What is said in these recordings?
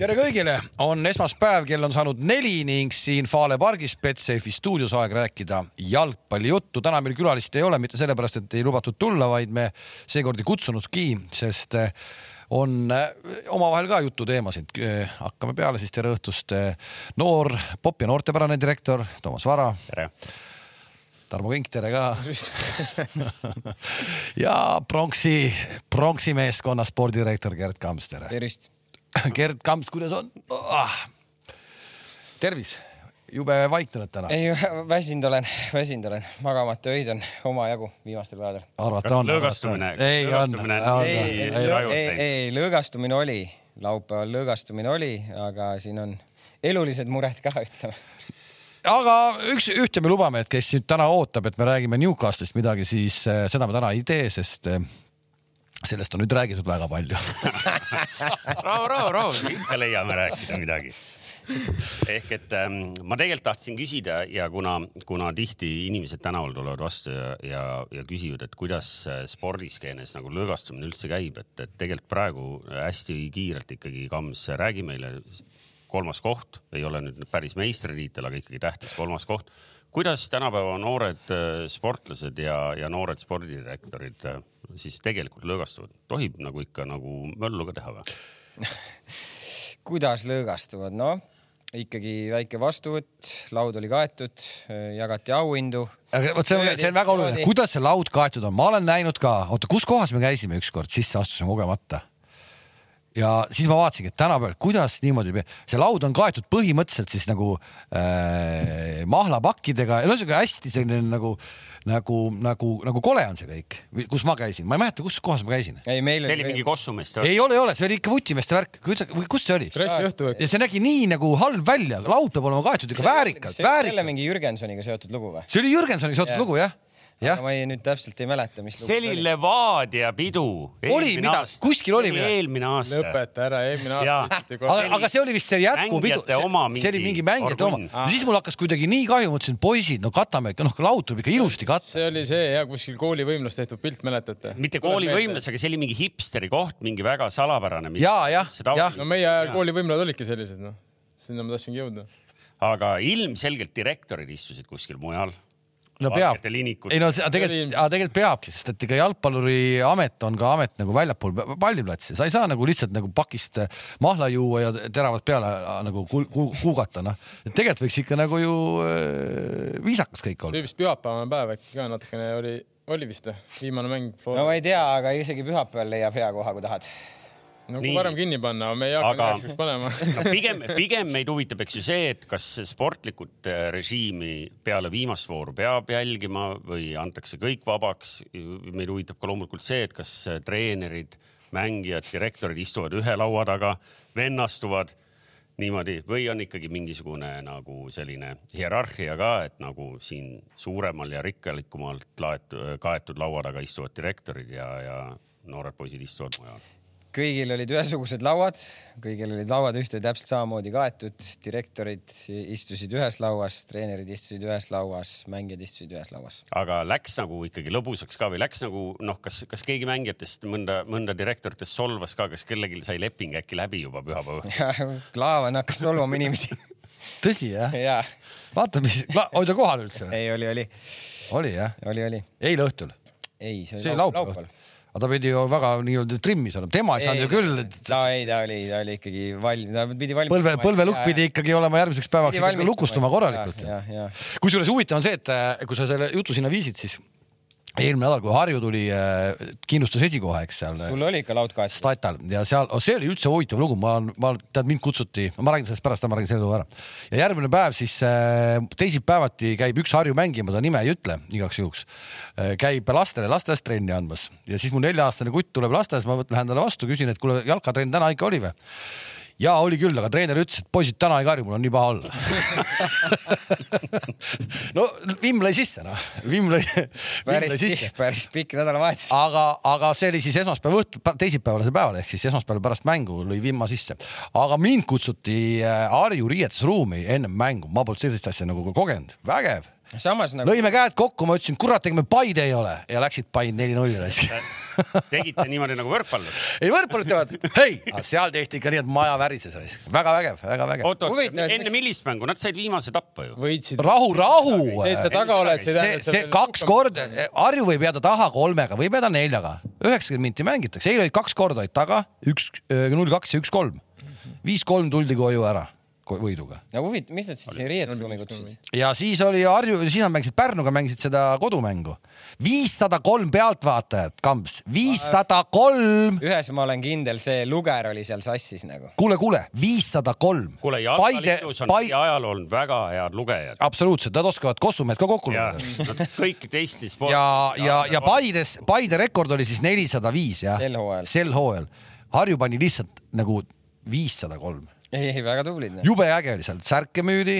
tere kõigile, on esmaspäev, kell on saanud neli ning siin Fale pargis Betsafe stuudios aeg rääkida jalgpallijuttu. täna meil külalist ei ole, mitte sellepärast, et ei lubatud tulla, vaid me seekord ei kutsunudki, sest eh, on eh, omavahel ka jututeemasid. Eh, hakkame peale siis tere õhtust. noor pop- ja noortepärane direktor Toomas Vara. tere Tarmo Kink, tere ka ja pronksi, pronksi meeskonna spordidirektor Gerd Kams, tere. tervist Gerd Kamps, kuidas on ah.? tervis, jube vaiknenud täna. ei, väsinud olen, väsinud olen, magamata öid on omajagu viimastel päevadel. arvata on. lõõgastumine? ei on. ei, ei, ei, ei, lõõgastumine oli, laupäeval lõõgastumine oli, aga siin on elulised mured ka, ütleme aga üks, ühte me lubame, et kes nüüd täna ootab, et me räägime Newcastle'ist midagi, siis äh, seda me täna ei tee, sest äh, sellest on nüüd räägitud väga palju rahu, rahu, rahu, ikka leiame rääkida midagi. ehk et ähm, ma tegelikult tahtsin küsida ja kuna, kuna tihti inimesed tänaval tulevad vastu ja, ja, ja küsivad, et kuidas spordiskeenes nagu lõõgastumine üldse käib, et, et tegelikult praegu hästi kiirelt ikkagi Kams, räägi meile kolmas koht, ei ole nüüd päris meistritiitel, aga ikkagi tähtis kolmas koht. Kuidas tänapäeva noored äh, sportlased ja, ja noored spordidirektorid äh, siis tegelikult lõõgastuvad, tohib nagu ikka nagu möllu ka teha või? kuidas lõõgastuvad, noh ikkagi väike vastuvõtt, laud oli kaetud, jagati auhindu. vot see on, see on väga oluline, kuidas see laud kaetud on, ma olen näinud ka, oota, kus kohas me käisime ükskord, sisse astusime kogemata ja siis ma vaatasingi, et tänapäeval, kuidas niimoodi, see laud on kaetud põhimõtteliselt siis nagu äh, mahlapakkidega, ühesõnaga hästi selline nagu nagu, nagu, nagu kole on see kõik, kus ma käisin, ma ei mäleta, kus kohas ma käisin. ei, meil see oli mingi kossumeeste. ei ole, ei ole, see oli ikka vutimeeste värk, kus see oli? ja see nägi nii nagu halb välja, laud peab olema kaetud ikka väärikalt, väärikalt. jälle mingi Jürgensoniga seotud lugu või? see oli Jürgensoniga seotud ja. lugu jah ma ei, nüüd täpselt ei mäleta, mis see oli Levadia pidu. oli midagi, kuskil oli midagi. eelmine aasta. lõpeta ära, eelmine aasta. aga, aga see oli vist see jätkupidu, see, see oli mingi mängijate oma. siis mul hakkas kuidagi nii kahju, mõtlesin, poisid, no katame, noh, laud tuleb ikka ilusti katta. see oli see ja kuskil koolivõimlas tehtud pilt, mäletate? mitte koolivõimlas, aga see oli mingi hipsteri koht, mingi väga salapärane. ja, jah, jah. no meie ajal koolivõimlad olidki sellised, noh, sinna ma tahtsingi jõuda. aga ilmselgelt direktorid istusid kuskil mujal no peab, ei no tegelikult, tegelikult peabki, sest et ega jalgpalluri amet on ka amet nagu väljapool palliplatsi, sa ei saa nagu lihtsalt nagu pakist mahla juua ja teravat peale nagu kuugata, noh. et tegelikult võiks ikka nagu ju viisakas kõik olla. vist pühapäevane päev äkki ka natukene oli, oli vist või, viimane mäng? no ma ei tea, aga isegi pühapäeval leiab hea koha, kui tahad no kui varem kinni panna, me ei hakka aga... panema no, pigem, pigem meid huvitab, eks ju see, et kas sportlikut äh, režiimi peale viimast vooru peab jälgima või antakse kõik vabaks. meid huvitab ka loomulikult see, et kas äh, treenerid, mängijad, direktorid istuvad ühe laua taga, vennastuvad niimoodi või on ikkagi mingisugune nagu selline hierarhia ka, et nagu siin suuremal ja rikkalikumalt laetud, kaetud laua taga istuvad direktorid ja, ja noored poisid istuvad mujal kõigil olid ühesugused lauad, kõigil olid lauad ühte täpselt samamoodi kaetud, direktorid istusid ühes lauas, treenerid istusid ühes lauas, mängijad istusid ühes lauas. aga läks nagu ikkagi lõbusaks ka või läks nagu noh, kas, kas keegi mängijatest mõnda, mõnda direktoritest solvas ka, kas kellelgi sai leping äkki läbi juba pühapäeval? Klaavan hakkas solvama inimesi tõsi jah ja.? vaata, mis, oli ta kohal üldse? ei, oli, oli. oli jah? oli, oli. eile õhtul? ei, see oli laupäeval, aga ta pidi ju väga nii-öelda trimmis olema, tema ei saanud ju küll et.... no ei, ta oli, ta oli ikkagi valmis, ta pidi valmis. põlve, põlvelukk pidi ikkagi olema järgmiseks päevaks lukustuma korralikult. kusjuures huvitav on see, et äh, kui sa selle jutu sinna viisid, siis eelmine nädal, kui Harju tuli äh,, kindlustas esikoha, eks seal. sul oli ikka laud kaetud. Statal ja seal oh,, see oli üldse huvitav lugu, ma, ma, tead mind kutsuti, ma räägin sellest pärast, ma räägin selle loo ära. ja järgmine päev siis äh, teisipäevati käib üks Harju mängija, ma ta nime ei ütle igaks juhuks äh,, käib lastele lasteaias trenni andmas ja siis mu nelja-aastane kutt tuleb lasteaias, ma lähen talle vastu, küsin, et kuule, jalkatrenn täna ikka oli või? Ja oli küll, aga treener ütles, et poisid täna ei karju, mul on nii paha olla no Vimm lõi sisse noh, Vimm lõi. päris pikk, päris pikk nädalavahetus. aga, aga see oli siis esmaspäeva õhtul, teisipäevasel päeval ehk siis esmaspäeval pärast mängu lõi Vimma sisse. aga mind kutsuti äh, Harju riietusruumi ennem mängu, ma polnud sellist asja nagu kogenud, vägev samas nagu lõime käed kokku, ma ütlesin, kurat, ega me Paide ei ole ja läksid Paide neli-null raisk. tegite niimoodi nagu võrkpallur. ei, võrkpallurid teevad, hei, seal tehti ikka nii, et maja värises raisk. väga vägev, väga vägev. oot, oot, et enne millist mängu, nad said viimase tappa ju. võitsid. rahu, rahu. see, et sa taga oled, see see, tähendab. see kaks korda, Harju võib jääda taha kolmega, võib jääda neljaga, üheksakümmend minti mängitakse, eile olid kaks korda olid taga, üks null kaks ja üks kolm. viis-kolm tuldi koju ära võiduga no huvitav, mis nad siis siin riietusruumi kutsusid? ja siis oli Harju, siis nad mängisid Pärnuga, mängisid seda kodumängu. viissada kolm pealtvaatajat, Kamps, viissada kolm. ühes ma olen kindel, see Luger oli seal sassis nagu. kuule, kuule, viissada kolm. kuule, jalgpalliliidus on läbi ajal olnud väga head lugejad. absoluutselt, nad oskavad kossumehed ka kokku ja lugeda. kõik teistes. ja, ja, ja Paides, Paide rekord oli siis nelisada viis jah. Sel hooajal. sel hooajal. Harju pani lihtsalt nagu viissada kolm. ei, ei väga tublid. jube äge oli seal, särke müüdi,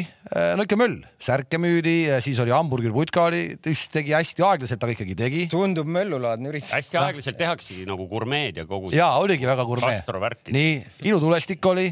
no ikka möll, särke müüdi, siis oli hamburger putka oli, tegi hästi aeglaselt, aga ikkagi tegi. tundub möllulaadne üritus. hästi aeglaselt tehaksegi nagu gurmeed ja kogu ja oligi väga gurmee nii, ilutulestik oli.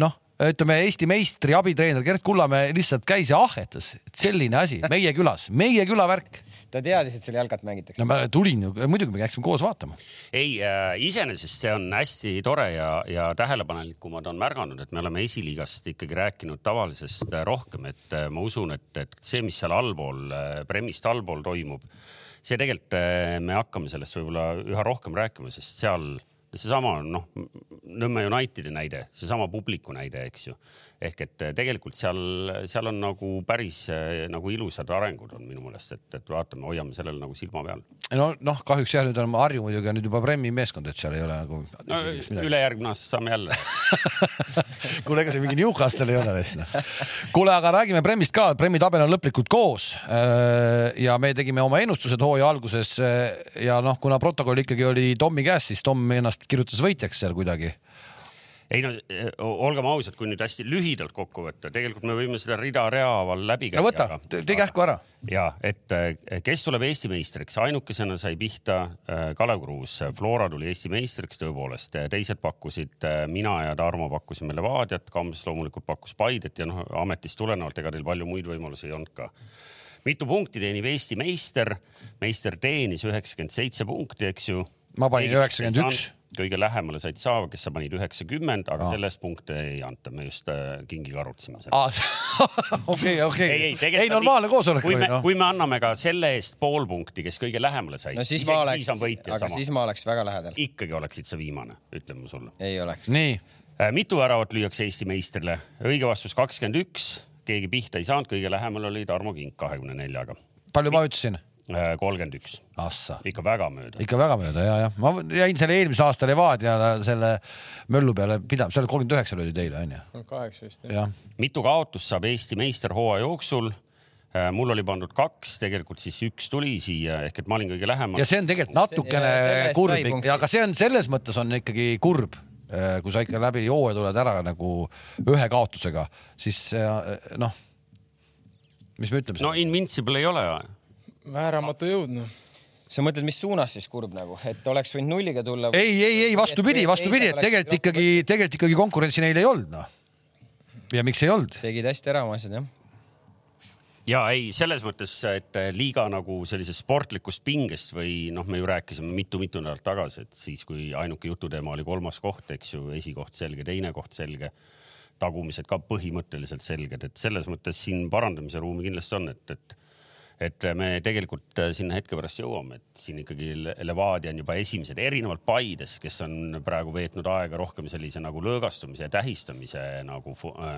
noh, ütleme Eesti meistri abitreener Gerd Kullamäe lihtsalt käis ja ahhetas, et selline asi meie külas, meie küla värk. Ta teadis, et seal jalkat mängitakse no. ma tulin ju, muidugi me läksime koos vaatama. ei äh,, iseenesest see on hästi tore ja, ja tähelepanelikumad on märganud, et me oleme esiliigast ikkagi rääkinud tavalisest äh, rohkem, et äh, ma usun, et, et see, mis seal allpool, Premist allpool toimub, see tegelikult äh, me hakkame sellest võib-olla üha rohkem rääkima, sest seal seesama noh, Nõmme Unitedi näide, seesama publiku näide, eks ju. Ehk et äh, tegelikult seal, seal on nagu päris äh, nagu ilusad arengud on minu meelest, et, et vaatame, hoiame sellele nagu silma peal no noh, kahjuks jah, nüüd on Harju muidugi on nüüd juba Premi meeskond, et seal ei ole nagu no, ülejärgmine aasta saame jälle. kuule, ega see mingi Newcastle ei ole vist noh. kuule, aga räägime Premist ka, Premi tabel on lõplikult koos. ja me tegime oma ennustused hooaja alguses ja noh, kuna protokoll ikkagi oli Tommi käes, siis Tom ennast kirjutas võitjaks seal kuidagi. Ei no eh, olgem ausad, kui nüüd hästi lühidalt kokku võtta, tegelikult me võime seda rida-rea haaval läbi käia. no võta, tee kähku ära. ja et eh, kes tuleb Eesti meistriks, ainukesena sai pihta eh, Kalev Kruus, Flora tuli Eesti meistriks tõepoolest, teised pakkusid, mina ja Tarmo pakkusime Levadiat, Kams loomulikult pakkus Paidet ja noh, ametist tulenevalt, ega teil palju muid võimalusi ei olnud ka mitu punkti teenib Eesti meister, meister teenis üheksakümmend seitse punkti, eks ju. Ma panin 91. Kõige lähemale said sa, kes sa panid üheksakümmend, aga sellest punkte ei anta, me just äh, kingiga arutasime seda. okei, okei, ei, ei, ei normaalne koosolek kui oli me, noh. kui me anname ka selle eest pool punkti, kes kõige lähemale sai, no siis isegi ma oleks siis on, võitja aga sama siis. ma oleks väga lähedal. ikkagi oleksid sa viimane, ütlen ma sulle. ei oleks. nii, mitu väravat lüüakse Eesti meistrile? õige vastus kakskümmend üks, keegi pihta ei saanud, kõige lähemal oli Tarmo Kink kahekümne neljaga, palju ma ütlesin? Kolmkümmend üks, Assa, ikka väga mööda. ikka väga mööda ja, jah, ma jäin selle eelmise aasta Levadia selle möllu peale pidama, seal kolmkümmend üheksa oli teil onju, kaheksa vist jah. jah. mitu kaotust saab Eesti meister hooaja jooksul? mul oli pandud kaks, tegelikult siis üks tuli siia ehk et ma olin kõige lähemal ja. see on tegelikult ja natukene selle eest kurb aga see on selles mõttes on ikkagi kurb, kui sa ikka läbi hooaja tuled ära nagu ühe kaotusega, siis äh, noh, mis me ütleme no no,? invincible ei ole. Vääramatu jõud noh. sa mõtled, mis suunas siis kurb nagu, et oleks võinud nulliga tulla? ei, ei, ei vastupidi, vastupidi, et tegelikult ikkagi, tegelikult ikkagi konkurentsi neil ei olnud noh. ja miks ei olnud? tegid hästi ära oma asjad jah. ja ei, selles mõttes, et liiga nagu sellisest sportlikust pingest või noh, me ju rääkisime mitu-mitu nädalat tagasi, et siis, kui ainuke jututeema oli kolmas koht, eks ju, esikoht selge, teine koht selge, tagumised ka põhimõtteliselt selged, et selles mõttes siin parandamise ruumi kindlasti on, et, et et me tegelikult sinna hetke pärast jõuame, et siin ikkagi Le- Levadia on juba esimesed, erinevalt Paides, kes on praegu veetnud aega rohkem sellise nagu lõõgastumise ja tähistamise nagu,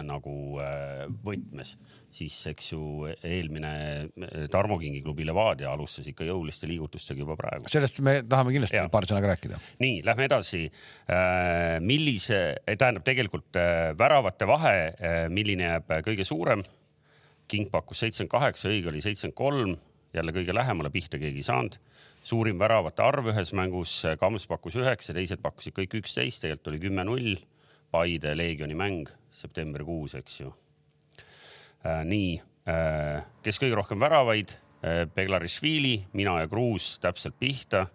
nagu äh, võtmes, siis eks ju eelmine äh, Tarmo Kingi klubi Levadia alustas ikka jõuliste liigutustega juba praegu. sellest me tahame kindlasti Jaa. paari sõnaga rääkida. nii, lähme edasi. millise, tähendab tegelikult äh, väravate vahe, milline jääb kõige suurem? King pakkus seitsekümmend kaheksa, õige oli seitsekümmend kolm, jälle kõige lähemale pihta keegi ei saanud. suurim väravate arv ühes mängus, Kams pakkus üheksa, teised pakkusid kõik üksteist, tegelikult oli kümme-null. Paide Leegioni mäng septembrikuus, eks ju. nii, kes kõige rohkem väravaid? Beglarišvili, mina ja Kruus täpselt pihta.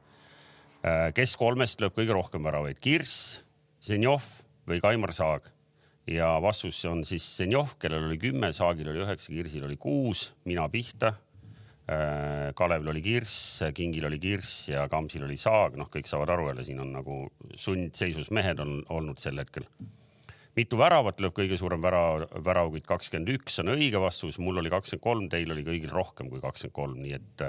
kes kolmest lööb kõige rohkem väravaid, Kirss, Zenjov või Kaimar Saag? Ja vastus on siis Zenjov, kellel oli kümme, Saagil oli üheksa, Kirsil oli kuus, mina pihta. Kalevil oli kirss, Kingil oli kirss ja Kamsil oli saag, noh, kõik saavad aru jälle, siin on nagu sundseisus mehed on olnud sel hetkel mitu väravat lööb kõige suurem värav, väravkuid kakskümmend üks on õige vastus, mul oli kakskümmend kolm, teil oli kõigil rohkem kui kakskümmend kolm, nii et,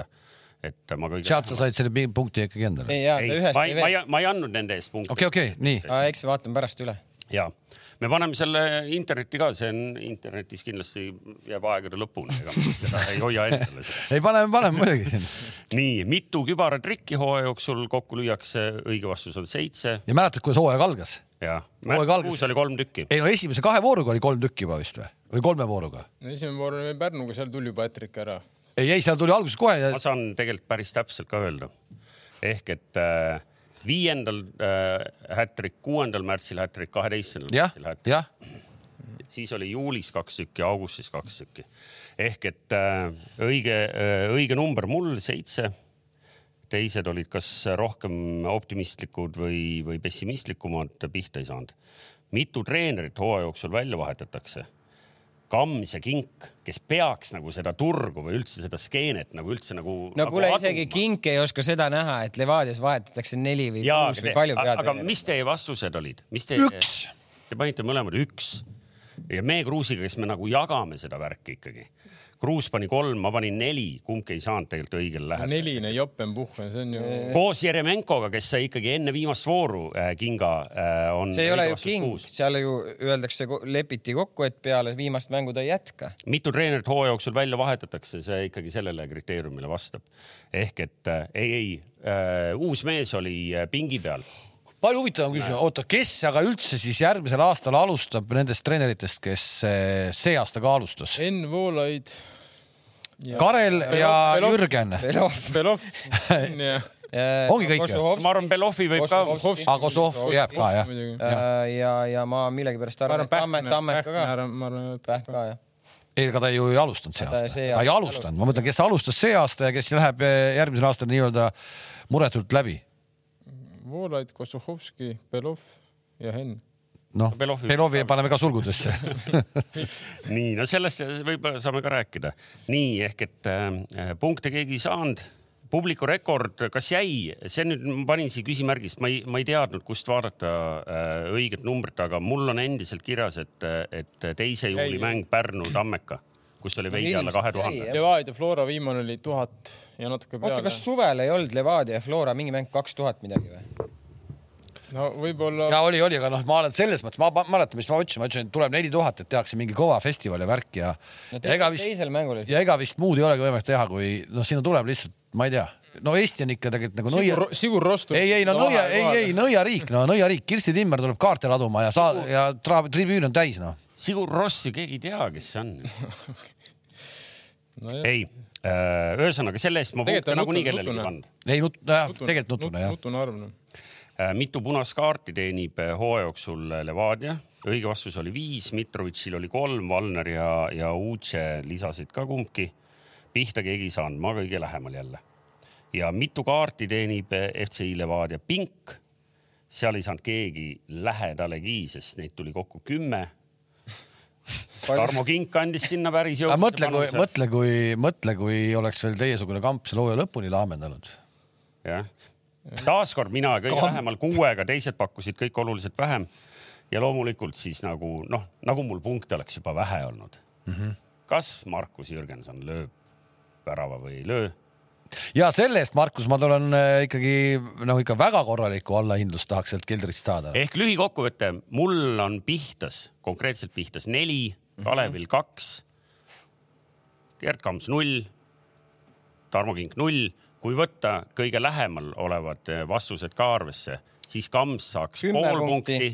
et ma kõige. sealt sa said selle punkti ikkagi endale. ei ma ei ma ei, ma ei andnud nende eest punkti okei, okei, nii. eks me vaatame pärast üle. Ja me paneme selle internetti ka, see on internetis kindlasti jääb aegade lõpuni, ega me seda ei hoia endale ei, paneme, paneme muidugi siin. nii, mitu kübaratrikki hooaja jooksul kokku lüüakse, õige vastus on seitse ja mäletad, kuidas hooaeg algas? ja Hooaeg algas- märtsikuus oli kolm tükki. ei no esimese kahe vooruga oli kolm tükki juba vist või, või kolme vooruga? esimene voor oli Pärnuga, seal tuli juba ätrik ära. ei, ei seal tuli alguses kohe ja ma saan tegelikult päris täpselt ka öelda. ehk et äh, viiendal äh, hätrik, kuuendal märtsil hätrik, kaheteistkümnendal märtsil, hätrik, siis oli juulis kaks tükki, augustis kaks tükki. ehk et äh, õige äh,, õige number mul seitse. teised olid kas rohkem optimistlikud või, või pessimistlikumad, pihta ei saanud. mitu treenerit hooaja jooksul välja vahetatakse? Kams ja Kink, kes peaks nagu seda turgu või üldse seda skeenet nagu üldse nagu. no kuule, isegi Kink ei oska seda näha, et Levadias vahetatakse neli või jaa, kuus või palju aga, aga mis teie vastused olid, mis te? Üks. Te panite mõlemad üks ja me Kruusiga, kes me nagu jagame seda värki ikkagi. Kruus pani kolm, ma panin neli, kumbki ei saanud tegelikult õigel lähedal. neline Jopenpuhh, see on ju. koos Jeremenkoga, kes sai ikkagi enne viimast vooru äh, kinga äh,, on. see ei ole ju King, seal ju öeldakse, lepiti kokku, et peale viimast mängu ta ei jätka. mitu treenerit hooaja jooksul välja vahetatakse, see ikkagi sellele kriteeriumile vastab. ehk et äh, ei, ei äh,, uus mees oli äh, pingi peal palju huvitavam küsimus, oota, kes aga üldse siis järgmisel aastal alustab nendest treeneritest, kes eh, see aasta ka alustas? Enn Voolaid. Karel ja Jürgen. Belov, Belov, ja. Ongi kõik ju? ma arvan, Belovi võib ka. Ah, Kozlov jääb ka, jah. Äh, ja, ja ma millegipärast arvan, et Tammet, Tammet ka, ma arvan, et Pähk ka jah. ega ta ju ei alustanud see Ta aasta, ta ei alustanud, ma mõtlen, kes alustas see aasta ja kes läheb eh, järgmisel aastal nii-öelda muretult läbi. Voolaid, Kosuhovski, Belov ja Henn. noh, Belovi- Belovi paneme ka sulgudesse. nii, no sellest võib-olla saame ka rääkida. nii ehk et äh, punkte keegi ei saanud. publiku rekord, kas jäi, see nüüd ma panin siia küsimärgist, ma ei, ma ei teadnud, kust vaadata äh, õiget numbrit, aga mul on endiselt kirjas, et, et teise juuli mäng Pärnu-Tammeka, kus oli veidi alla kahe tuhande. Levadia Flora viimane oli tuhat ja natuke oota, peale kas. suvel ei olnud Levadia ja Flora mingi mäng kaks tuhat midagi või? no võib-olla ja oli, oli, aga noh, ma olen selles mõttes, ma ma- mäletan, mis ma ütlesin, ma ütlesin, et tuleb neli tuhat, et tehakse mingi kõva festival ja värk ja no ja ega vist teisel mängul oli. ja ega vist muud ei olegi võimalik teha, kui noh, sinna tuleb lihtsalt, ma ei tea, no Eesti on ikka tegelikult nagu nõia Sigur, Sigur Rostu. ei, ei no nõia, ei, ei nõiariik, no nõiariik, Kirsti Timmer tuleb kaarte laduma ja saa- ja tra- tribüün on täis noh. Sigur Rossi keegi ei tea, kes see on. nojah, ei, ühesõnaga selle eest ma punkte on nagunii kellelegi pannud. ei nut-, nojah, tegelikult nutune jah. nutune arv noh. Äh, mitu punast kaarti teenib äh, hooaja jooksul Levadia? õige vastus oli viis, Mitrovitšil oli kolm, Valner ja, ja Uche lisasid ka kumbki. pihta keegi ei saanud, ma kõige lähemal jälle. ja mitu kaarti teenib äh, FCI Levadia Pink? seal ei saanud keegi lähedalegi, sest neid tuli kokku kümme. Tarmo Kink andis sinna päris jõulise mõtle, kui, mõtle, kui, mõtle, kui oleks veel teiesugune kamp selle hooaja lõpuni laamendanud. jah, taaskord mina kõige Kam- vähemal kuuega, teised pakkusid kõik oluliselt vähem. ja loomulikult siis nagu noh, nagu mul punkte oleks juba vähe olnud mm. -hmm. kas Markus Jürgenson lööb värava või ei löö? Ja selle eest, Markus, ma tulen äh, ikkagi nagu ikka väga korralikku allahindlust tahaks sealt keldrist saada. ehk lühikokkuvõte, mul on pihtas, konkreetselt pihtas neli, Kalevil kaks, Gerd Kams null, Tarmo Kink null. kui võtta kõige lähemal olevad eh, vastused ka arvesse, siis Kams saaks pool punkti. punkti.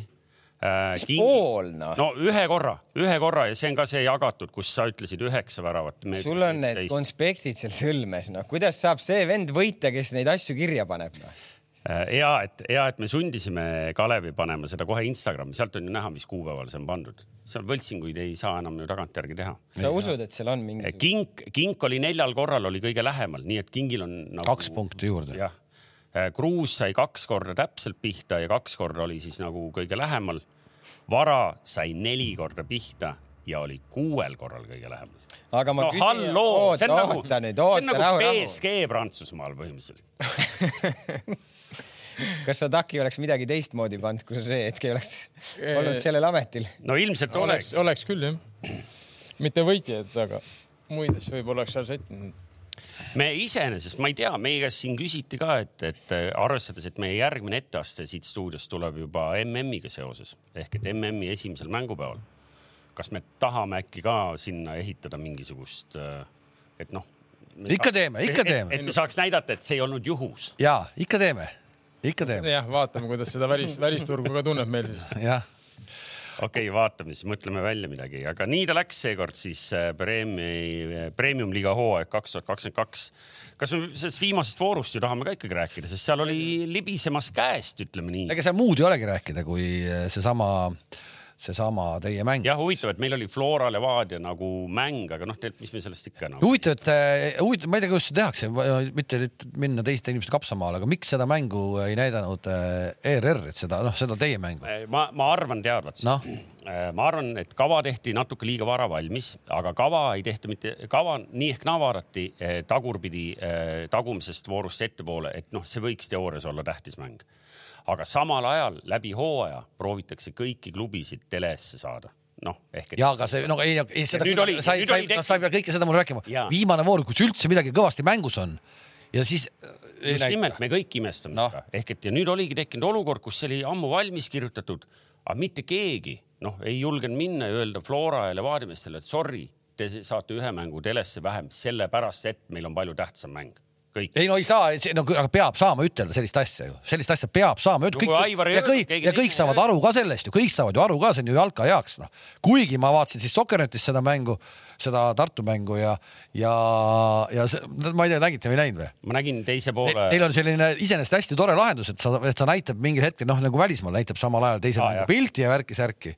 Äh, pool, noh? no ühe korra, ühe korra ja see on ka see jagatud, kus sa ütlesid üheksa väravat. sul on need konspektid seal sõlmes, noh, kuidas saab see vend võita, kes neid asju kirja paneb, noh? hea, Äh, et hea, et me sundisime Kalevi panema seda kohe Instagrami, sealt on ju näha, mis kuupäeval see on pandud. seal võltsinguid ei saa enam ju tagantjärgi teha. sa usud, et seal on mingi? Kink, Kink oli neljal korral oli kõige lähemal, nii et Kingil on nagu, kaks punkti juurde. jah, Kruus sai kaks korda täpselt pihta ja kaks korda oli siis nagu kõige lähemal. vara sai neli korda pihta ja oli kuuel korral kõige lähemal. aga ma no küsin, halloo, see oota, on nagu, oota nüüd, see on oota, nagu rahu, rahu. BSG Prantsusmaal põhimõtteliselt. kas Sadaki oleks midagi teistmoodi pannud, kui sa see hetk ei oleks olnud sellel ametil? no ilmselt oleks, oleks, oleks küll jah. mitte võitjad, aga muid asju võib-olla oleks seal sättinud. Me iseenesest, ma ei tea, meie käest siin küsiti ka, et, et äh, arvestades, et meie järgmine etteaste siit stuudiost tuleb juba MM-iga seoses ehk et MM-i esimesel mängupäeval. kas me tahame äkki ka sinna ehitada mingisugust, et noh. Ikka teeme, ikka teeme. et me saaks näidata, et see ei olnud juhus. ja ikka teeme, ikka teeme, jah, vaatame, kuidas seda välis, välisturgu ka tunneb meil siis. jah. Okei okay,, vaatame siis, mõtleme välja midagi, aga nii ta läks seekord siis äh, Preemi, Premium-liiga hooaeg kaks tuhat kakskümmend kaks. kas me sellest viimasest voorust ju tahame ka ikkagi rääkida, sest seal oli libisemas käest, ütleme nii. ega seal muud ei olegi rääkida, kui seesama, seesama teie mäng. jah, huvitav, et meil oli Flora Levadia nagu mäng, aga noh, mis me sellest ikka enam. huvitav, et huvitav, ma ei tea, kuidas seda tehakse, mitte nüüd minna teiste inimeste kapsamaale, aga miks seda mängu ei näidanud ERR, et seda, noh, seda teie mängu? ma, ma arvan teadvat Noh.. ma arvan, et kava tehti natuke liiga vara valmis, aga kava ei tehta mitte, kava nii ehk naa vaadati eh, tagurpidi eh, tagumisest voorust ettepoole, et noh, see võiks teoorias olla tähtis mäng. Aga samal ajal läbi hooaja proovitakse kõiki klubisid telesse saada. noh, ehk et ja aga see, no ei, ei seda sa ei, sa ei, noh, sa ei pea kõike seda mulle rääkima viimane voor, kus üldse midagi kõvasti mängus on ja siis. just nimelt, me kõik imestame Noh. seda, ehk et ja nüüd oligi tekkinud olukord, kus see oli ammu valmis kirjutatud, aga mitte keegi noh, ei julgenud minna ja öelda Flora ja Levadia meestele, et sorry, te saate ühe mängu telesse vähem, sellepärast et meil on palju tähtsam mäng. kõik. ei no ei saa, no aga peab saama ütelda sellist asja ju, sellist asja peab saama ei ja kõik ja kõik saavad aru ka sellest ju, kõik saavad ju aru ka, see on ju jalka heaks noh. kuigi ma vaatasin siis Sokernetis seda mängu, seda Tartu mängu ja, ja, ja see, ma ei tea, nägite või ei näinud või? ma nägin teise poole. Neil on selline iseenesest hästi tore lahendus, et sa, et sa näitab mingil hetkel noh, nagu välismaal näitab samal ajal teise Aa, mängu pilti ja värki-särki.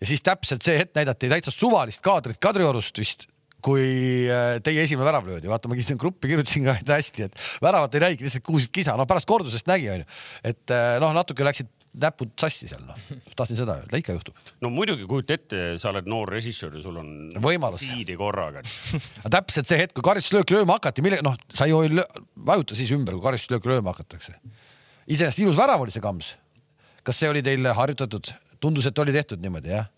ja siis täpselt see hetk näidati täitsa suvalist kaadrit Kadriorust vist, kui äh, teie esimene värav löödi, vaata ma kirjutasin gruppi, kirjutasin ka et hästi, et väravat ei näigi, lihtsalt kuulsid kisa, no pärast kordusest nägi onju, et äh, noh, natuke läksid näpud sassi seal noh, tahtsin seda öelda, ikka juhtub. no muidugi kujuta ette, sa oled noor režissöör ja sul on Võimalus. fiidi korraga. aga täpselt see hetk, kui karistuslööki lööma hakati, millega noh, sa ei lö- vajuta siis ümber, kui karistuslööki lööma hakatakse. iseenesest ilus värav oli see kams. kas see oli teil harjutatud, tundus, et oli tehtud niimoodi jah?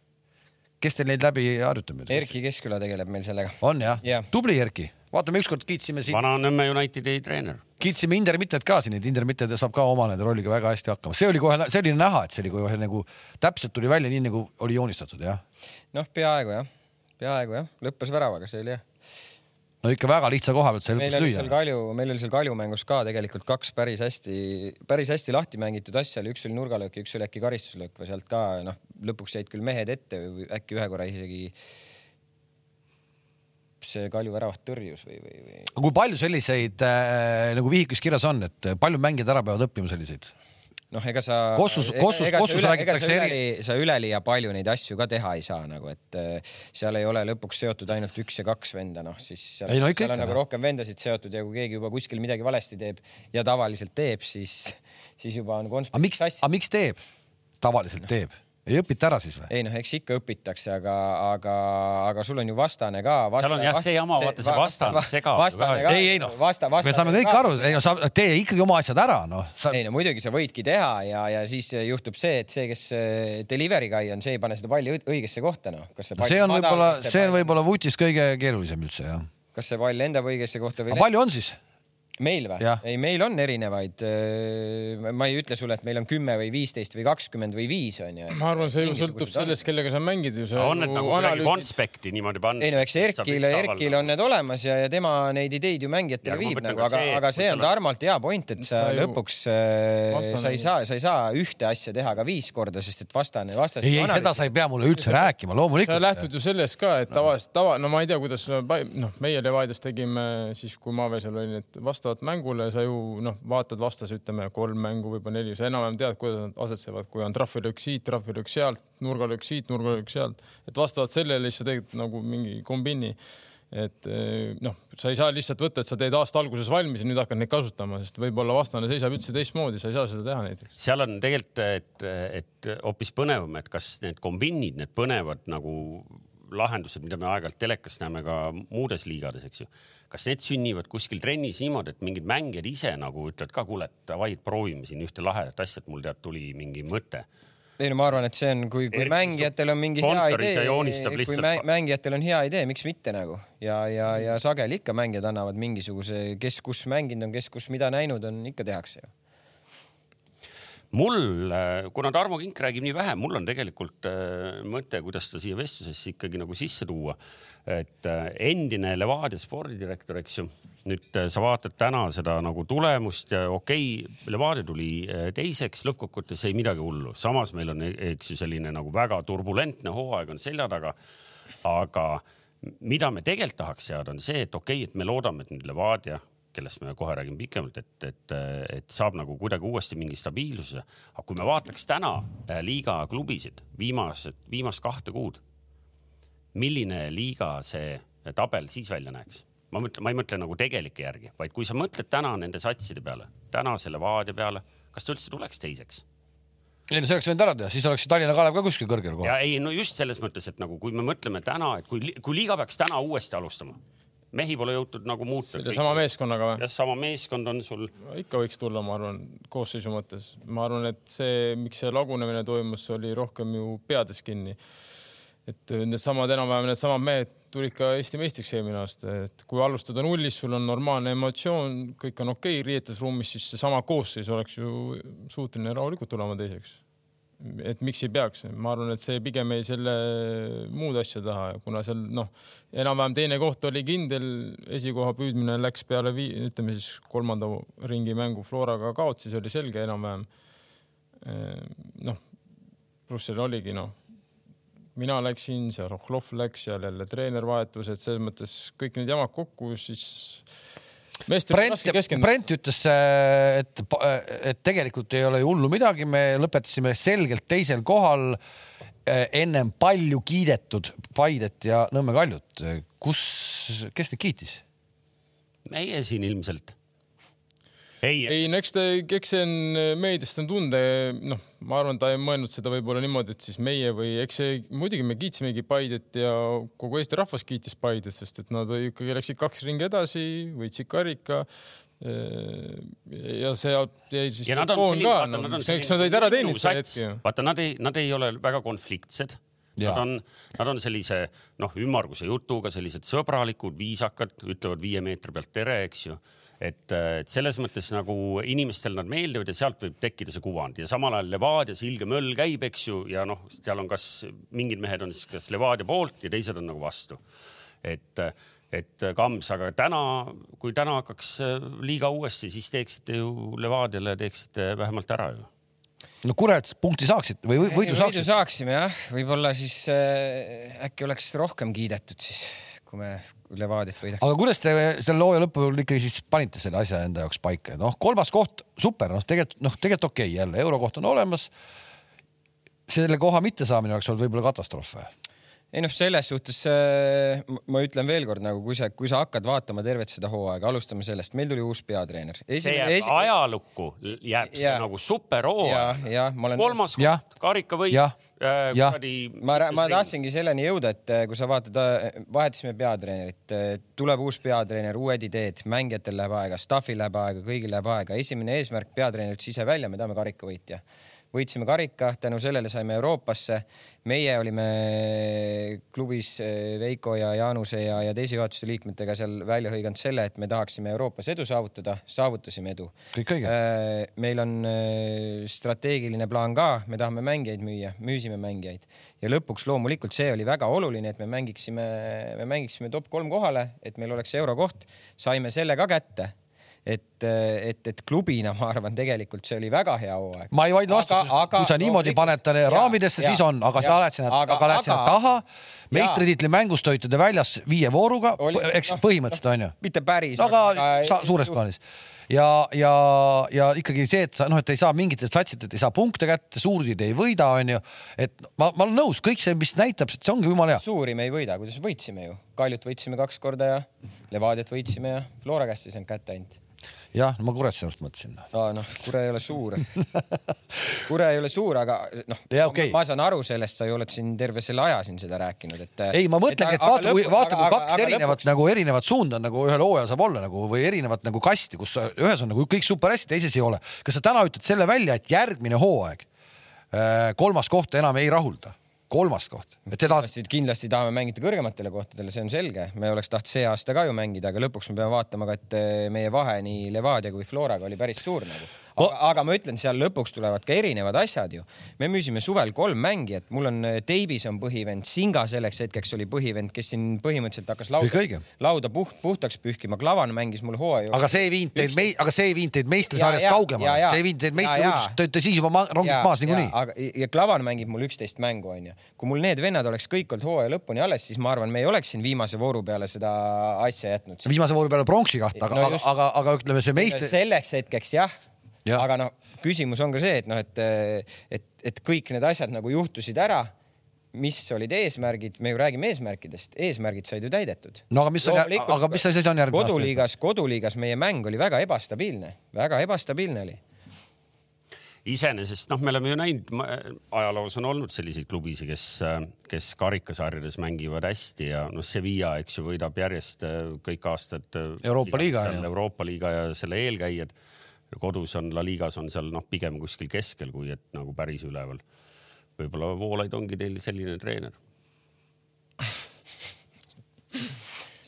Kes teil neid läbi harjutab? Erki Keskküla tegeleb meil sellega. on jah Jah. tubli Erki, vaatame ükskord kiitsime siin, Vana-Nõmme Unitedi treener. kiitsime Intermittet ka siin, et Intermittet saab ka oma nende rolliga väga hästi hakkama, see oli kohe, see oli näha, et see oli kohe nagu täpselt tuli välja nii nagu oli joonistatud jah. noh, peaaegu jah, peaaegu jah, lõppes väravaga, see oli jah. No ikka väga lihtsa koha pealt sai meil lõpuks lüüa. Kalju, meil oli seal Kalju mängus ka tegelikult kaks päris hästi, päris hästi lahti mängitud asja oli, üks oli nurgalöök ja üks oli äkki karistuslöök või sealt ka noh, lõpuks jäid küll mehed ette või äkki ühe korra isegi see Kalju väravat tõrjus või, või, või aga kui palju selliseid äh, nagu vihikus kirjas on, et palju mängijad ära peavad õppima selliseid? noh, ega sa. Kossus- Kossus- Kossus räägitakse eri... sa üleliia palju neid asju ka teha ei saa nagu, et äh, seal ei ole lõpuks seotud ainult üks ja kaks venda, noh siis seal, Ei, no ikka, seal on ikka, nagu noh. rohkem vendasid seotud ja kui keegi juba kuskil midagi valesti teeb ja tavaliselt teeb, siis, siis juba on konspekt miks, aga miks teeb? tavaliselt teeb, ei õpita ära siis või? ei noh, eks ikka õpitakse, aga, aga, aga sul on ju vastane ka. Seal on jah see jama, vaata see vastane segab ju vastane ka. ei, ei noh, vasta, me vastane saame kõik ka- aru, ei no sa tee ikkagi oma asjad ära, noh. ei no muidugi sa võidki teha ja, ja siis juhtub see, et see, kes äh, delivery guy on, see ei pane seda palli õi- õigesse kohta, noh. kas see pall see on võib-olla, see on võib-olla vutis kõige keerulisem üldse jah. kas see pall lendab õigesse kohta või palju on siis? Meil või ei, meil on erinevaid. ma ei ütle sulle, et meil on kümme või viisteist või kakskümmend või viis on ju. ma arvan, see ju sõltub sellest, kellega sa mängid ju. on need nagu kuidagi konspekti niimoodi panna? ei no eks Erkil, Erkil on need olemas ja, ja tema neid ideid ju Ja mängijatele viib nagu, aga aga see sa on Tarmalt hea point, et sa Sa ju- lõpuks äh, Vastane- sa ei saa, sa ei saa ühte asja teha ka viis korda, sest et vastane, vastas. ei, ei seda sa ei pea mulle üldse rääkima, sa loomulikult. lähtud ju sellest ka, et tavaliselt tava, no ma ei tea, kuidas noh, meie Levadias tegime siis, kui ma veel seal olin, et vastavalt mängule sa ju noh, vaatad vastase, ütleme kolm mängu, võib-olla neli, sa enam-vähem tead, kuidas nad asetsevad, kui on trahvilöök siit, trahvilöök sealt, nurgalöök siit, nurgalöök sealt, et vastavalt sellele siis sa teed nagu mingi kombini et eh, noh, sa ei saa lihtsalt võtta, et sa teed aasta alguses valmis ja nüüd hakkad neid kasutama, sest võib-olla vastane seisab üldse teistmoodi, sa ei saa seda teha näiteks. seal on tegelikult, et, et hoopis põnevam, et kas need kombiinid, need põnevad nagu lahendused, mida me aeg-ajalt telekas näeme ka muudes liigades, eks ju. Kas need sünnivad kuskil trennis niimoodi, et mingid mängijad ise nagu ütlevad ka, kuule, et davai, proovime siin ühte lahedat asja, et mul tead, tuli mingi mõte. Ei no ma arvan, et see on, kui, kui mängijatel on mingi hea idee, kui mängijatel on hea idee, miks mitte nagu. Ja, ja, ja sageli ikka mängijad annavad mingisuguse, kes kus mänginud on, kes kus mida näinud on, ikka tehakse ju. Mul, kuna Tarmo Kink räägib nii vähe, mul on tegelikult äh, mõte, kuidas ta siia vestlusesse ikkagi nagu sisse tuua. Et äh, endine Levadia spordidirektor, eks ju, nüüd äh, sa vaatad täna seda nagu tulemust ja okei okay,, Levadia tuli teiseks, lõppkokkuvõttes ei midagi hullu, samas meil on, eks ju, selline nagu väga turbulentne hooaeg on selja taga. aga mida me tegelikult tahaks seada, on see, et okei okay,, et me loodame, et nüüd Levadia kellest me kohe räägime pikemalt, et, et, et saab nagu kuidagi uuesti mingi stabiilsuse. aga kui me vaataks täna äh, liiga klubisid viimased, viimast kahte kuud, milline liiga see tabel siis välja näeks? ma mõtlen, ma ei mõtle nagu tegelike järgi, vaid kui sa mõtled täna nende satside peale, täna selle Vaade peale, kas ta üldse tuleks teiseks? ei no see oleks võinud ära teha, siis oleks Tallinna Kalev ka kuskil kõrgel kohal. ja ei, no just selles mõttes, et nagu kui me mõtleme täna, et kui, kui liiga peaks täna uuesti alustama mehi pole jõutud nagu muuta. sama meeskonnaga või? jah, sama meeskond on sul. ikka võiks tulla, ma arvan, koosseisu mõttes. ma arvan, et see, miks see lagunemine toimus, oli rohkem ju peades kinni. Et needsamad enam-vähem needsamad mehed tulid ka Eesti meistriks eelmine aasta, et kui alustada nullist, sul on normaalne emotsioon, kõik on okei okay, riietusruumis, siis seesama koosseis oleks ju suuteline rahulikult tulema teiseks et miks ei peaks, ma arvan, et see pigem jäi selle muud asja taha, kuna seal noh, enam-vähem teine koht oli kindel, esikoha püüdmine läks peale vii-, ütleme siis kolmanda ringi mängu Floraga kaotsi, see oli selge enam-vähem. noh, pluss seal oligi noh, mina läksin, seal Rohhlov läks, seal jälle treener vahetus, et selles mõttes kõik need jamad kokku, siis Brent, Brent ütles, äh, et, et tegelikult ei ole ju hullu midagi, me lõpetasime selgelt teisel kohal äh, ennem palju kiidetud Paidet ja Nõmme Kaljut. kus, kes neid kiitis? meie siin ilmselt ei, ei, no eks ta, eks see on meediast on tunda, noh, ma arvan, ta ei mõelnud seda võib-olla niimoodi, et siis meie või eks see muidugi me kiitsimegi Paidet ja kogu Eesti rahvas kiitis Paidet, sest et nad ikkagi läksid kaks ringi edasi, võitsid karika ja sealt jäi siis. ja nad on selline, vaata, nad on selline. eks nad olid ära teeninud selle hetke vaata, nad ei, nad ei ole väga konfliktsed. Nad on, nad on sellise noh, ümmarguse jutuga, sellised sõbralikud, viisakad, ütlevad viie meetri pealt tere, eks ju et, et selles mõttes nagu inimestel nad meeldivad ja sealt võib tekkida see kuvand ja samal ajal Levadias ilge möll käib, eks ju, ja noh, seal on kas mingid mehed on siis kas Levadia poolt ja teised on nagu vastu. et, et Kams, aga täna, kui täna hakkaks liiga uuesti, siis teeksite ju Levadiale, teeksite vähemalt ära ju no kurat, punkti saaksid või võidu saaksite? võidu saaksime jah, võib-olla siis äh, äkki oleks rohkem kiidetud siis, kui me Levadiat võidaks. aga kuidas te selle hooaja lõpul ikkagi siis panite selle asja enda jaoks paika, noh, kolmas koht, super, noh, tegelikult noh, tegelikult okei okay, jälle eurokoht on olemas. selle koha mittesaamine oleks olnud võib-olla katastroof või? ei noh, selles suhtes äh, ma ütlen veelkord nagu, kui sa, kui sa hakkad vaatama tervet seda hooaega, alustame sellest, meil tuli uus peatreener. see jääb esi... ajalukku, jääb see ja. nagu superhooaeg. kolmas koht, karikavõit äh,. ma, ma tahtsingi selleni jõuda, et äh, kui sa vaatad, äh, vahetasime peatreenerit, tuleb uus peatreener, uued ideed, mängijatel läheb aega, staff'il läheb aega, kõigil läheb aega. esimene eesmärk peatreener ütles ise välja, me tahame karikavõitja võitsime karika, tänu sellele saime Euroopasse. meie olime klubis eh, Veiko ja Jaanuse ja, ja teise juhatuse liikmetega seal välja hõiganud selle, et me tahaksime Euroopas edu saavutada, saavutasime edu. kõik õige. Eh, meil on eh, strateegiline plaan ka, me tahame mängijaid müüa, müüsime mängijaid ja lõpuks loomulikult see oli väga oluline, et me mängiksime, me mängiksime top kolm kohale, et meil oleks eurokoht, saime selle ka kätte et, et, et klubina ma arvan, tegelikult see oli väga hea hooaeg. ma ei vaidle vastu, kui sa niimoodi no, paned ta raamidesse, siis on, aga ja, sa oled sinna, aga, lähed sinna taha. meistritiitli mängust hoite te väljas viie vooruga, eks no, põhimõtteliselt on ju. mitte päris. aga, aga suures plaanis ja, ja, ja ikkagi see, et sa noh, et ei saa mingitelt satsidelt ei saa punkte kätte, suurid ei võida, onju. et ma, ma olen nõus, kõik see, mis näitab, see ongi jumala hea. suuri me ei võida, kuidas võitsime ju, Kaljut võitsime kaks korda ja Levadiat võitsime ja Flora käest ei saanud kätte ainult jah, ma Kuressaarest mõtlesin. aa noh, Kure ei ole suur Kure ei ole suur, aga noh, okay. ma saan aru sellest, sa ju oled siin terve selle aja siin seda rääkinud, et. ei, ma mõtlengi, et vaata, kui vaata, kui kaks aga, erinevat lõpuks... nagu erinevat suunda nagu ühel hooajal saab olla nagu või erinevat nagu kasti, kus ühes on nagu kõik super hästi, teises ei ole. kas sa täna ütled selle välja, et järgmine hooaeg äh, kolmas koht enam ei rahulda? Kolmas koht. tahate. kindlasti tahame mängida kõrgematele kohtadele, see on selge, me oleks tahtnud see aasta ka ju mängida, aga lõpuks me peame vaatama ka, et eh, meie vahe nii Levadia kui Floraga oli päris suur nagu aga, aga ma ütlen, seal lõpuks tulevad ka erinevad asjad ju. me müüsime suvel kolm mängijat, mul on Davis on põhivend, Singa selleks hetkeks oli põhivend, kes siin põhimõtteliselt hakkas lauda, lauda puht, puhtaks pühkima, Klavan mängis mul hooaja. aga see ei viinud teid, aga see ei viinud teid meistrasarjast kaugemale, see ei viinud teid meistrivõidust, te olite siis juba ma, rongist maas niikuinii. aga ja Klavan mängib mul üksteist mängu onju. kui mul need vennad oleks kõik olnud hooaja lõpuni alles, siis ma arvan, me ei oleks siin viimase vooru peale seda asja jätnud. viimase vooru peale pronksi kahte, aga no, aga, aga, aga ütleme see meistri. selleks hetkeks jah aga noh, küsimus on ka see, et noh, et, et, et kõik need asjad nagu juhtusid ära mis olid eesmärgid, me ju räägime eesmärkidest, eesmärgid said ju täidetud. no aga mis aga mis asi on järgmine aasta? koduliigas, koduliigas meie mäng oli väga ebastabiilne, väga ebastabiilne oli. iseenesest noh, me oleme ju näinud, ajaloos on olnud selliseid klubisid, kes, kes karikasarjades mängivad hästi ja noh, Sevilla, eks ju, võidab järjest kõik aastad. Euroopa liiga. Euroopa liiga ja selle eelkäijad kodus on La Ligas on seal noh, pigem kuskil keskel, kui et nagu päris üleval. võib-olla Voolaid ongi teil selline treener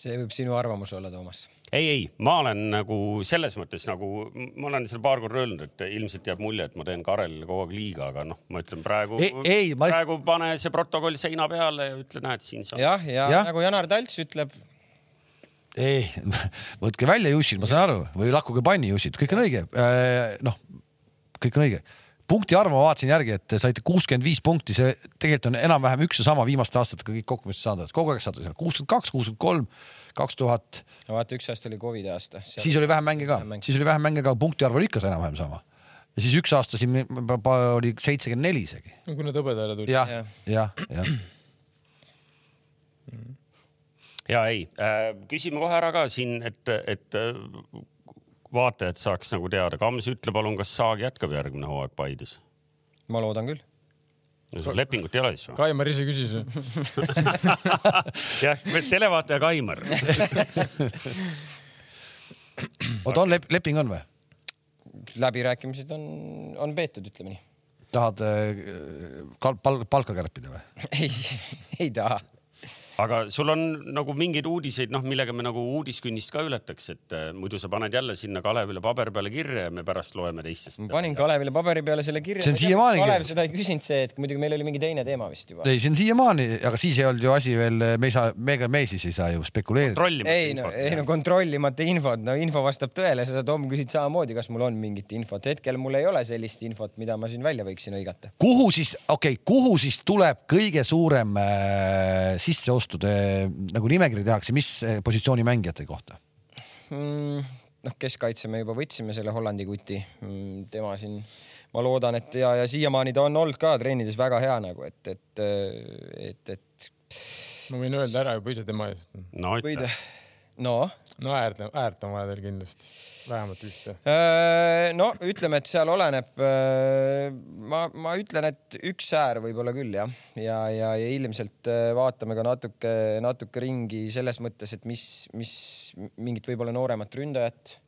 see võib sinu arvamus olla, Toomas. ei, ei, ma olen nagu selles mõttes nagu, ma olen seda paar korda öelnud, et ilmselt jääb mulje, et ma teen Karelile kogu aeg liiga, aga noh, ma ütlen praegu, praegu lihtsalt... pane see protokoll seina peale ja ütle, näed, siin saab. jah, ja, ja nagu Janar Talts ütleb ei, võtke välja Jussid, ma saan aru, või lakkuge panni Jussid, kõik on õige. Äh, noh, kõik on õige. punkti arvu ma vaatasin järgi, et saite kuuskümmend viis punkti, see tegelikult on enam-vähem üks ja sama viimaste aastatega kõik kokku, mis te saanud olete, kogu aeg saate seal kuuskümmend kaks, kuuskümmend kolm, kaks tuhat. no vaata, üks aasta oli Covidi aasta. siis oli vähem mänge ka, siis oli vähem mänge ka, punkti arv oli ikka enam-vähem sama ja siis üks aasta siin oli seitsekümmend neli isegi. no kui need hõbedale tulid. jah, jah, jah ja ei äh,, küsime kohe ära ka siin, et, et äh, vaatajad saaks nagu teada. Kams, ütle palun, kas Saag jätkab järgmine hooaeg Paides? ma loodan küll. no sul lepingut ei ole siis või? Kaimar ise küsis jah, televaataja Kaimar oota, on lep leping on või? läbirääkimised on, on peetud, ütleme nii. tahad äh, pal palka kärpida või? ei, ei taha aga sul on nagu mingeid uudiseid, noh, millega me nagu uudiskünnist ka ületaks, et äh, muidu sa paned jälle sinna Kalevile paberi peale kirja ja me pärast loeme teistest. ma panin Kalevile paberi peale selle kirja. see on siiamaani. Kalev seda ei küsinud, see, et muidugi meil oli mingi teine teema vist juba. ei, see on siiamaani, aga siis ei olnud ju asi veel, me ei saa, meiega, me siis ei saa ju spekuleerida. ei no, ei no kontrollimata infot, no info vastab tõele, sa Tom küsid samamoodi, kas mul on mingit infot, hetkel mul ei ole sellist infot, mida ma siin välja võiksin hõigata. kuhu siis, okei okay,, kuhu siis tuleb kõige suurem äh, sisseostude nagu nimekiri tehakse, mis eh, positsiooni mängijate kohta mm,? noh, keskkaitse me juba võtsime selle Hollandi kuti mm,, tema siin, ma loodan, et ja, ja siiamaani ta on olnud ka treenides väga hea nagu, et, et, et, et. ma võin öelda ära juba ise tema eest. no no, no äärt, äärt on vaja teil kindlasti vähemalt ühte? Äh, no ütleme, et seal oleneb. Äh, ma, ma ütlen, et üks äär võib-olla küll jah, ja, ja, ja ilmselt äh, vaatame ka natuke, natuke ringi selles mõttes, et mis, mis mingit võib-olla nooremat ründajat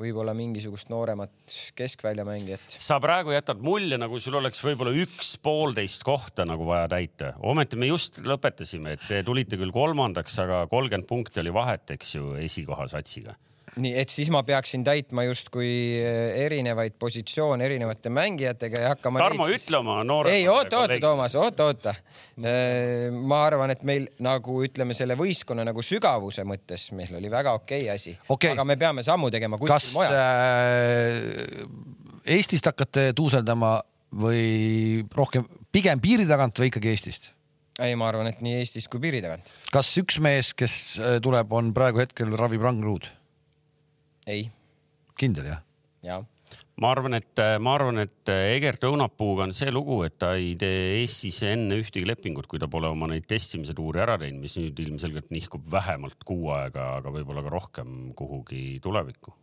võib-olla mingisugust nooremat keskväljamängijat. sa praegu jätad mulje, nagu sul oleks võib-olla üks poolteist kohta nagu vaja täita. ometi me just lõpetasime, et te tulite küll kolmandaks, aga kolmkümmend punkti oli vahet, eks ju, esikoha satsiga nii et siis ma peaksin täitma justkui eh, erinevaid positsioone erinevate mängijatega ja hakkama. Tarmo, ütle oma noore. ei, oota, oota, Toomas, oota, oota. Eh, ma arvan, et meil nagu ütleme, selle võistkonna nagu sügavuse mõttes meil oli väga okei okay asi okay., aga me peame sammu tegema kuskil mujal. Äh, Eestist hakkate tuuseldama või rohkem, pigem piiri tagant või ikkagi Eestist? ei, ma arvan, et nii Eestist kui piiri tagant. kas üks mees, kes tuleb, on praegu hetkel ravib rangluud? Ei. kindel jah? jah ma arvan, et ma arvan, et Egert Õunapuuga on see lugu, et ta ei tee Eestis enne ühtegi lepingut, kui ta pole oma neid testimise tuure ära teinud, mis nüüd ilmselgelt nihkub vähemalt kuu aega, aga võib-olla ka rohkem kuhugi tulevikku.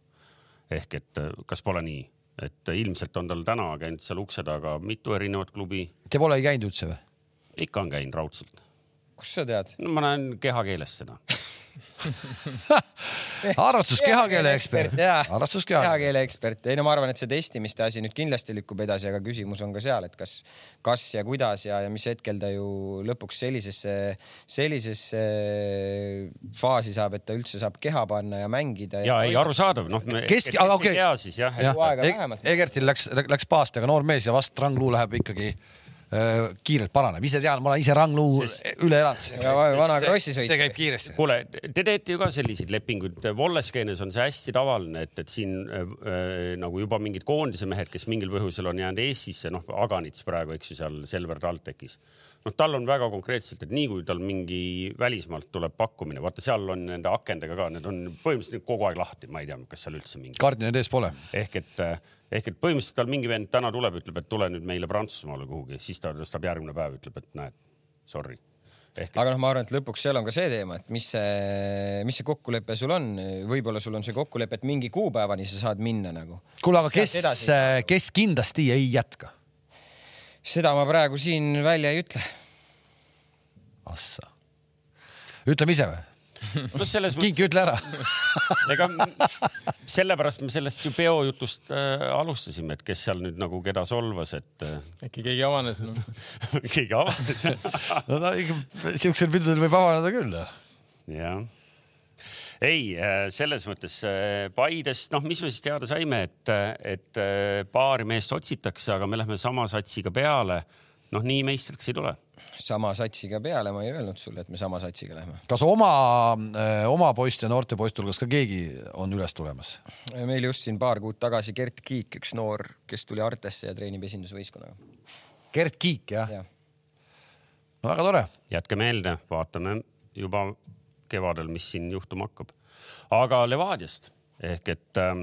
ehk et kas pole nii, et ilmselt on tal täna käinud seal ukse taga mitu erinevat klubi. Te pole ei käinud üldse või? ikka on käinud raudselt. kust sa tead? no ma näen kehakeelest seda arvestus kehakeele ekspert. arvestus kehakeele ekspert. ei no ma arvan, et see testimiste asi nüüd kindlasti lükkub edasi, aga küsimus on ka seal, et kas, kas ja kuidas ja, ja mis hetkel ta ju lõpuks sellisesse, sellisesse faasi saab, et ta üldse saab keha panna ja mängida. ja, ja ei arusaadav, noh. kesk, aga okei okay.. Egertil läks, läks paast, aga noor mees ja vast Rangluu läheb ikkagi kiirelt paraneb, ise tean, ma olen ise Rangluu üle elanud. vana krossi sõit. see käib kiiresti. kuule, te teete ju ka selliseid lepinguid, Wolleskeenes on see hästi tavaline, et, et siin äh, äh, nagu juba mingid koondise mehed, kes mingil põhjusel on jäänud Eestisse, noh, Aganits praegu, eks ju, seal Selver TalTechis noh, tal on väga konkreetselt, et nii kui tal mingi välismaalt tuleb pakkumine, vaata, seal on nende akendega ka, need on põhimõtteliselt kogu aeg lahti, ma ei tea, kas seal üldse mingi. kardinad ees pole. ehk et ehk et põhimõtteliselt tal mingi vend täna tuleb, ütleb, et tule nüüd meile Prantsusmaale kuhugi, siis ta tõstab järgmine päev, ütleb, et näed, sorry. Ehk, aga noh, ma arvan, et lõpuks seal on ka see teema, et mis see, mis see kokkulepe sul on, võib-olla sul on see kokkulepe, et mingi kuupäevani sa saad minna nagu. kuule, aga kes, kes kindlasti ei jätka? Seda ma praegu siin välja ei ütle. Assa, ütleme ise või? no selles mõttes. kinki ütle ära ega sellepärast me sellest ju peojutust äh, alustasime, et kes seal nüüd nagu keda solvas, et äh.... äkki keegi avanes no. keegi avanes no ta ikka siuksel pildudel võib avaneda küll. jah ei, äh, selles mõttes äh, Paidest, noh, mis me siis teada saime, et, et äh, paari meest otsitakse, aga me läheme sama satsiga peale. noh, nii meistriks ei tule sama satsiga peale, ma ei öelnud sulle, et me sama satsiga lähme. kas oma, oma poiste ja noorte poiste hulgas ka keegi on üles tulemas? meil just siin paar kuud tagasi Gert Kiik, üks noor, kes tuli Artesse ja treenib esindusvõistkonnaga. Gert Kiik jah ja.? no väga tore. jätke meelde, vaatame juba kevadel, mis siin juhtuma hakkab. aga Levadiast ehk et äh,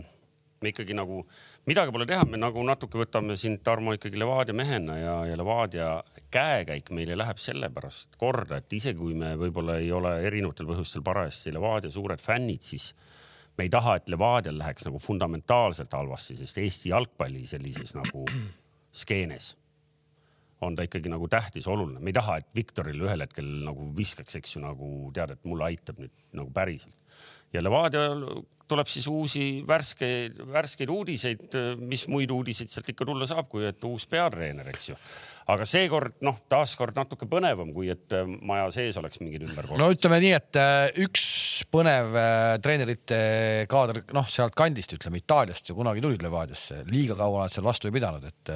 me ikkagi nagu midagi pole teha, me nagu natuke võtame sind, Tarmo, ikkagi Levadia mehena ja, ja Levadia käekäik meile läheb sellepärast korda, et isegi kui me võib-olla ei ole erinevatel põhjustel parajasti Levadia suured fännid, siis me ei taha, et Levadial läheks nagu fundamentaalselt halvasti, sest Eesti jalgpalli sellises nagu skeenes on ta ikkagi nagu tähtis, oluline. me ei taha, et Viktorile ühel hetkel nagu viskaks, eks ju, nagu tead, et mulle aitab nüüd nagu päriselt. ja Levadia tuleb siis uusi värskeid, värskeid uudiseid, mis muid uudiseid sealt ikka tulla saab, kui et uus peatreener, eks ju. aga seekord noh, taaskord natuke põnevam, kui et äh, maja sees oleks mingid ümberkorraldused. no ütleme nii, et äh, üks põnev äh, treenerite kaader, noh, sealt kandist ütleme Itaaliast ju kunagi tulid Levadiasse, liiga kaua nad seal vastu ei pidanud, et,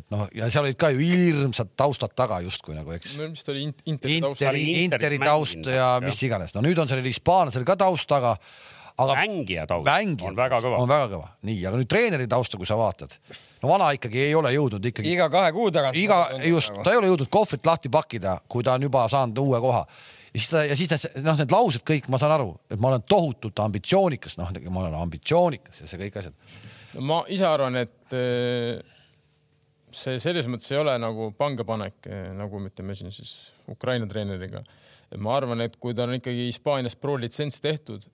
et noh, ja seal olid ka ju hirmsad taustad taga justkui nagu, eks. no mis ta oli, Interi taust. Interi taust ja mis iganes, no nüüd on sellel hispaanlasel ka taust taga aga mängija taust mängija on väga kõva. on väga kõva, nii, aga nüüd treeneri tausta, kui sa vaatad, no vana ikkagi ei ole jõudnud ikkagi. iga kahe kuu tagant. iga, just, ta ei ole jõudnud kohvrit lahti pakkida, kui ta on juba saanud uue koha. ja siis ta ja siis ta, noh, need laused kõik, ma saan aru, et ma olen tohutult ambitsioonikas, noh, ma olen ambitsioonikas ja see kõik asjad. no ma ise arvan, et eh, see selles mõttes ei ole nagu pangepanek, eh, nagu me ütleme siin siis Ukraina treeneriga. ma arvan, et kui tal on ikkagi Hispaanias pro litsents tehtud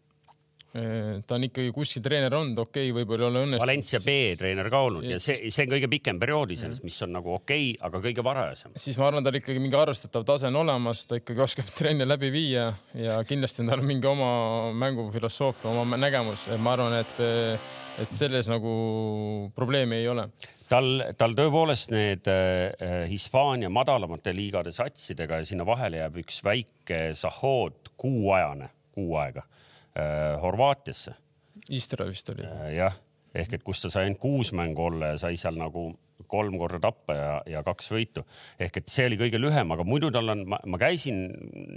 ta on ikkagi kuskil treener olnud, okei okay,, võib-olla ei ole õnnestunud. Valencia B-treener ka olnud ja see, see on kõige pikem periood iseenesest, mis on nagu okei okay,, aga kõige varajasem. siis ma arvan, tal ikkagi mingi arvestatav tase on olemas, ta ikkagi oskab trenne läbi viia ja kindlasti on tal mingi oma mängufilosoofia, oma nägemus, ma arvan, et, et selles nagu probleemi ei ole tal, tal tõepoolest need äh, Hispaania madalamate liigade satsidega ja sinna vahele jääb üks väike Sahhood kuuajane, kuu aega äh, Horvaatiasse. Istra vist oli äh,. jah, ehk et kus ta sai ainult kuus mängu olla ja sai seal nagu kolm korda tappa ja, ja kaks võitu. ehk et see oli kõige lühem, aga muidu tal on, ma käisin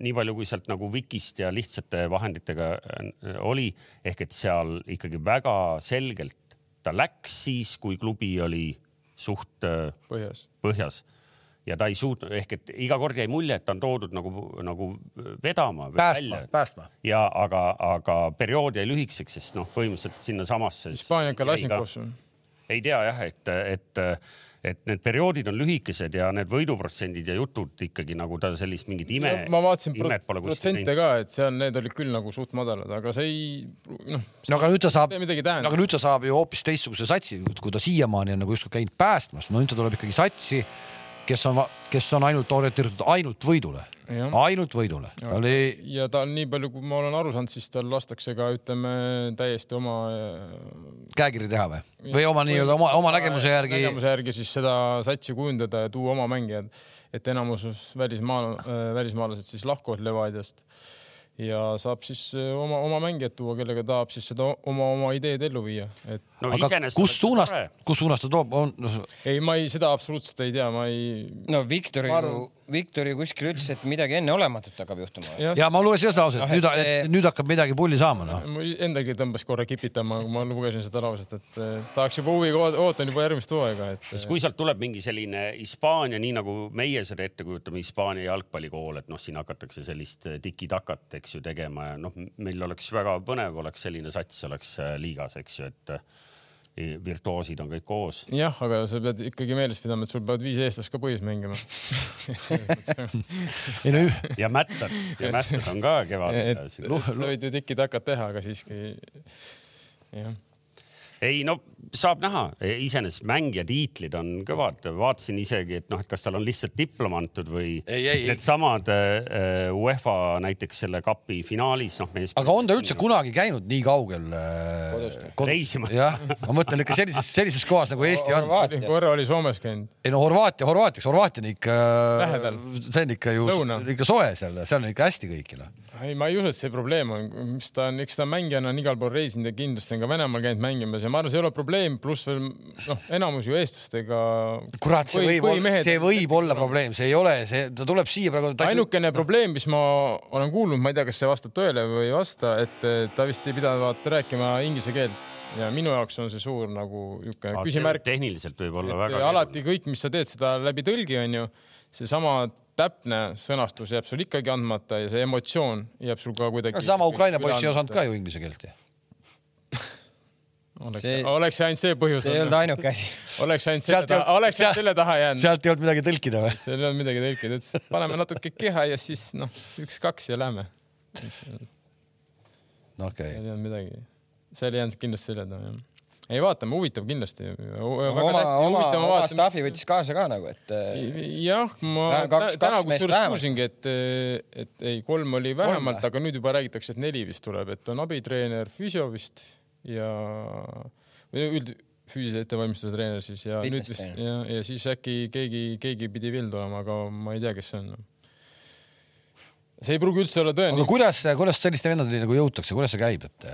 nii palju, kui sealt nagu Wikist ja lihtsate vahenditega äh, oli, ehk et seal ikkagi väga selgelt ta läks siis, kui klubi oli suht põhjas, põhjas ja ta ei suutnud ehk et iga kord jäi mulje, et ta on toodud nagu, nagu vedama. päästma, päästma. ja aga, aga periood jäi lühikeseks, sest noh, põhimõtteliselt sinnasamasse. Hispaania Kalašnikov. ei tea jah, et, et et need perioodid on lühikesed ja need võiduprotsendid ja jutud ikkagi nagu ta sellist mingit ime. ma vaatasin protsente ka, et seal need olid küll nagu suht madalad, aga see ei noh. no aga nüüd ta saab, aga nüüd ta saab ju hoopis teistsuguse satsi, kui ta siiamaani on nagu justkui käinud päästmas, no nüüd ta tuleb ikkagi satsi kes on, kes on ainult orienteeritud ainult võidule, ainult võidule. ta oli. ja ta on nii palju, kui ma olen aru saanud, siis tal lastakse ka ütleme täiesti oma. käekiri teha või, või oma nii-öelda oma, oma nägemuse järgi. nägemuse järgi siis seda satsi kujundada ja tuua oma mängijad, et enamus välismaal, välismaalased siis lahkuvad Levadiast ja saab siis äh, oma, oma mängijad tuua, kellega tahab siis seda oma, oma ideed ellu viia, et. no aga kus suunas, kus suunas ta toob, on no...? ei, ma ei, seda absoluutselt ei tea, ma ei. no Viktor ju arvan..., Viktor ju kuskil ütles, et midagi enneolematut hakkab juhtuma. ja ma lugesin seda lauset no,, nüüd see..., nüüd hakkab midagi pulli saama noh. Endagi tõmbas korra kipitama, kui ma lugesin seda lauset, et eh, tahaks juba huviga, ootan juba järgmist hooaega, et. sest kui sealt tuleb mingi selline Hispaania, nii nagu meie seda ette kujutame, Hispaania jalgpallikool, et noh, siin hakatakse sellist eh, tiki-takat, eks ju, tegema ja noh, meil oleks väga põnev, oleks selline sats oleks eh, liigas, eks ju, et virtuoosid on kõik koos. jah, aga sa pead ikkagi meeles pidama, et sul peavad viis eestlast ka põhis mängima ja Mättad, ja Mättad on ka kevadel. sa võid ju tiki-takat teha, aga siiski jah ei no saab näha, iseenesest mängija tiitlid on kõvad, vaatasin isegi, et noh, et kas tal on lihtsalt diplom antud või needsamad uh, UEFA näiteks selle kapi finaalis, noh. aga on ta üldse kunagi käinud nii kaugel uh, reisimas? jah, ma mõtlen ikka sellises, sellises kohas nagu Eesti on. korra oli Soomes käinud. ei no Horvaatia, Horvaatiaks, Horvaatia on ikka, see on ikka ju, ikka soe seal, seal on ikka hästi kõiki noh ei, ma ei usu, et see probleem on, mis ta on, eks ta mängijana on igal pool reisinud ja kindlasti on ka Venemaal käinud mängimas ja ma arvan, see ei ole probleem, pluss veel noh, enamus ju eestlastega. kurat, see võib olla, see võib olla probleem, see ei ole, see, ta tuleb siia praegu. ainukene probleem, mis ma olen kuulnud, ma ei tea, kas see vastab tõele või ei vasta, et ta vist ei pidanud rääkima inglise keelt ja minu jaoks on see suur nagu niisugune küsimärk. tehniliselt võib olla väga. alati kõik, mis sa teed, seda läbi tõlgi onju, seesama täpne sõnastus jääb sul ikkagi andmata ja see emotsioon jääb sul ka kuidagi. sama Ukraina poiss ei osanud ka ju inglise keelt ju oleks see, oleks see ainult see põhjus. see ei olnud ainuke asi. oleks ainult selle taha, oleks ainult selle taha jäänud. sealt ei olnud midagi tõlkida või? seal ei olnud midagi tõlkida, ütles paneme natuke keha ja siis noh, üks-kaks ja lähme. no okei okay.. seal ei olnud midagi, seal ei jäänud kindlasti selja taha jah ei vaatame, huvitav kindlasti. oma, oma, oma staffi võttis kaasa ka nagu, et. jah, ma täna kusjuures kuulsingi, et, et ei, kolm oli vähemalt, aga nüüd juba räägitakse, et neli vist tuleb, et on abitreener, füsio vist ja üld füüsilise ettevalmistuse treener siis ja Fitness nüüd vist ja, ja siis äkki keegi, keegi pidi veel tulema, aga ma ei tea, kes see on see ei pruugi üldse olla tõene. aga kuidas, kuidas selliste vendadeni nagu jõutakse, kuidas see käib, et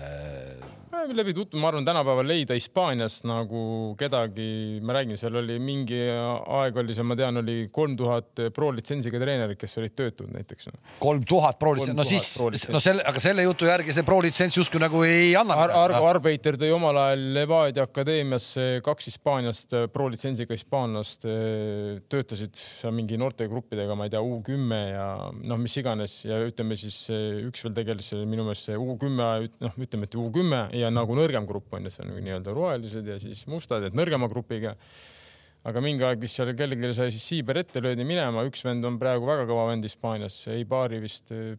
läbi tutvu, ma arvan, tänapäeval leida Hispaanias nagu kedagi, ma räägin, seal oli mingi aeg oli seal, ma tean, oli kolm tuhat pro litsentsiga treenerit, kes olid töötud näiteks no.. kolm tuhat pro litsentsi, no siis, no selle, aga selle jutu järgi see pro litsents justkui nagu ei anna Ar. Argo Arbeiter tõi omal ajal Levadia akadeemiasse kaks Hispaaniast pro litsentsiga hispaanlast, eh, töötasid seal mingi noortegruppidega, ma ei tea, U kümme ja noh, mis iganes ja ütleme siis eh, üks veel tegeles minu meelest see U kümme, noh, ütleme, et U kümme ja nagu nõrgem grupp on ju, see on nii-öelda rohelised ja siis mustad, et nõrgema grupiga. aga mingi aeg vist seal kellelgi sai siis siiber ette, löödi minema, üks vend on praegu väga kõva vend Hispaanias, Eibarri vist eh,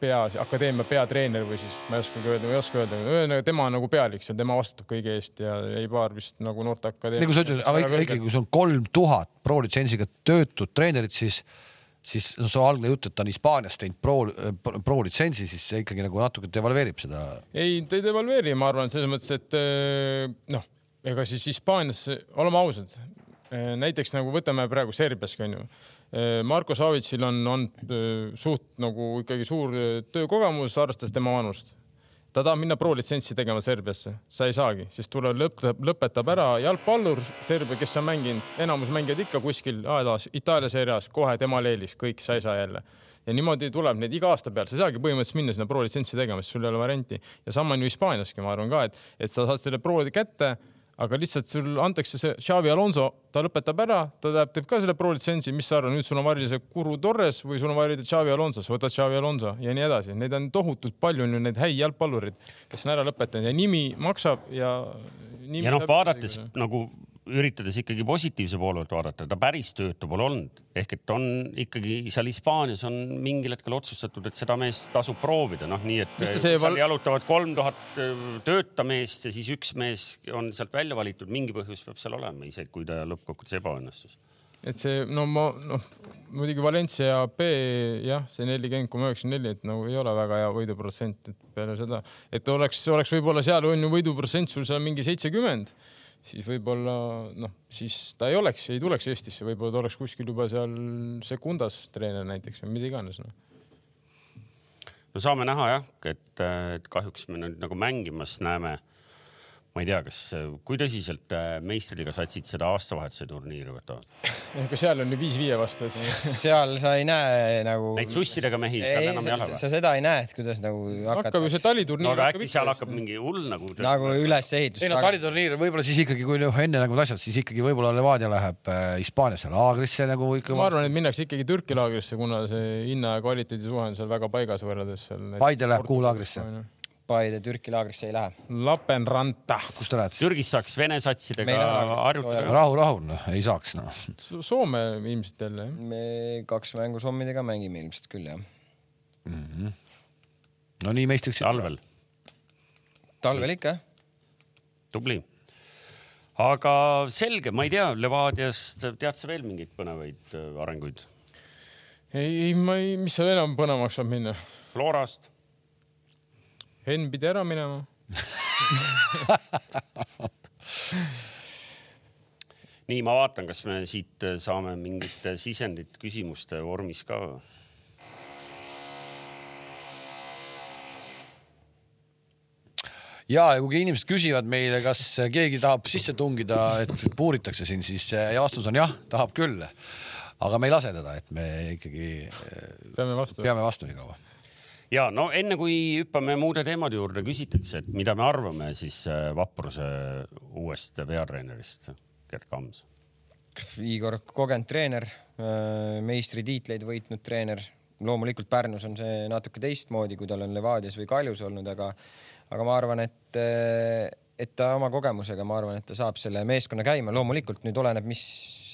pea, akadeemia peatreener või siis ma ei oskagi öelda, ei oska öelda, ühesõnaga tema on nagu pealik seal, tema vastutab kõige eest ja Eibar vist nagu noorteakadeemia. nagu sa ütled, aga ikkagi, kui sul on kolm tuhat pro litsentsiga töötud treenerit, siis siis no su algne jutt, et ta on Hispaanias teinud pro, pro litsentsi, siis see ikkagi nagu natuke devalveerib seda. ei, ta ei devalveeri, ma arvan, selles mõttes, et eh, noh, ega siis Hispaanias, oleme ausad, eh, näiteks nagu võtame praegu Serbiaski onju. Eh, Marko Savitsil on, on suht nagu ikkagi suur töökogemus, arvestades tema vanust ta tahab minna pro litsentsi tegema Serbiasse, sa ei saagi, siis tuleb lõpetab, lõpetab ära jalgpallur Serbia, kes on mänginud, enamus mängijad ikka kuskil aedas Itaalia seerias, kohe temal eelis, kõik, sa ei saa jälle. Ja niimoodi tuleb neid iga aasta peale, sa ei saagi põhimõtteliselt minna sinna pro litsentsi tegema, sest sul ei ole varianti. Ja sama on ju Hispaaniaski, ma arvan ka, et, et sa saad selle pro kätte aga lihtsalt sul antakse see Xavi Alonso, ta lõpetab ära, ta läheb, teeb ka selle pro litsentsi, mis sa arvad, nüüd sul on valida see Kuru Torres või sul on valida Xavi Alonso, sa võtad Xavi Alonso ja nii edasi. Neid on tohutult palju on ju neid häid jalgpallureid, kes on ära lõpetanud ja nimi maksab ja. ja noh, vaadates nagu üritades ikkagi positiivse poole pealt vaadata, ta päris töötu pole olnud, ehk et on ikkagi seal Hispaanias on mingil hetkel otsustatud, et seda meest tasub proovida, noh, nii et seal val... jalutavad kolm tuhat äh, tööta meest ja siis üks mees on sealt välja valitud, mingi põhjus peab seal olema, isegi kui ta lõppkokkuvõttes ebaõnnestus. Et see, no ma noh, muidugi Valencia B jah, see nelikümmend koma üheksakümmend neli, et nagu ei ole väga hea võiduprotsent, et peale seda, et oleks, oleks võib-olla seal on ju võiduprotsent sul seal mingi seitsekümmend siis võib-olla noh, siis ta ei oleks, ei tuleks Eestisse, võib-olla ta oleks kuskil juba seal sekundas treener näiteks või mida iganes no.. no saame näha jah, et, et kahjuks me nüüd nagu mängimas näeme ma ei tea, kas, kui tõsiselt äh, meistriga satsid seda aastavahetuse turniiri võtavad? aga seal on ju viis viie vastu, et seal sa ei näe nagu. Neid sussidega mehi seal enam ei ole või? sa seda ei näe, et kuidas nagu hakata. hakkab ju see taliturniir no,. aga äkki seal hakkab mingi hull nagu. nagu ülesehitus. ei no taliturniir võib-olla siis ikkagi, kui noh, enne nagu asjad, siis ikkagi võib-olla Levadia läheb äh, Hispaaniasse laagrisse nagu ikka. ma arvan, et minnakse ikkagi Türki laagrisse, kuna see hinna ja kvaliteedi suhe on seal väga paigas võrreldes seal. Paide läheb kuhu laagrisse? Paide Türki laagrisse ei lähe. Lapenranta. kus te lähete? Türgis saaks vene satsidega harjutada. rahu, rahu, noh, ei saaks noh. Soome ilmselt jälle, jah? me kaks mängu sommidega mängime ilmselt küll, jah mm. -hmm. no nii meistriks. talvel. talvel ikka, jah. tubli. aga selge, ma ei tea, Levadiast tead sa veel mingeid põnevaid äh, arenguid? ei, ma ei, mis seal enam põnevaks saab minna? Florast Henn pidi ära minema nii, ma vaatan, kas me siit saame mingit sisendit küsimuste vormis ka. ja, ja kui inimesed küsivad meile, kas keegi tahab sisse tungida, et puuritakse siin, siis ja vastus on jah, tahab küll. aga me ei lase teda, et me ikkagi peame vastu, peame vastu nii kaua ja no enne kui hüppame muude teemade juurde, küsitakse, et mida me arvame siis äh, Vapruse uuest peatreenerist, Gerd Kams. Igor kogenud treener, äh, meistritiitleid võitnud treener. loomulikult Pärnus on see natuke teistmoodi, kui tal on Levadias või Kaljus olnud, aga, aga ma arvan, et, äh, et ta oma kogemusega, ma arvan, et ta saab selle meeskonna käima. loomulikult nüüd oleneb, mis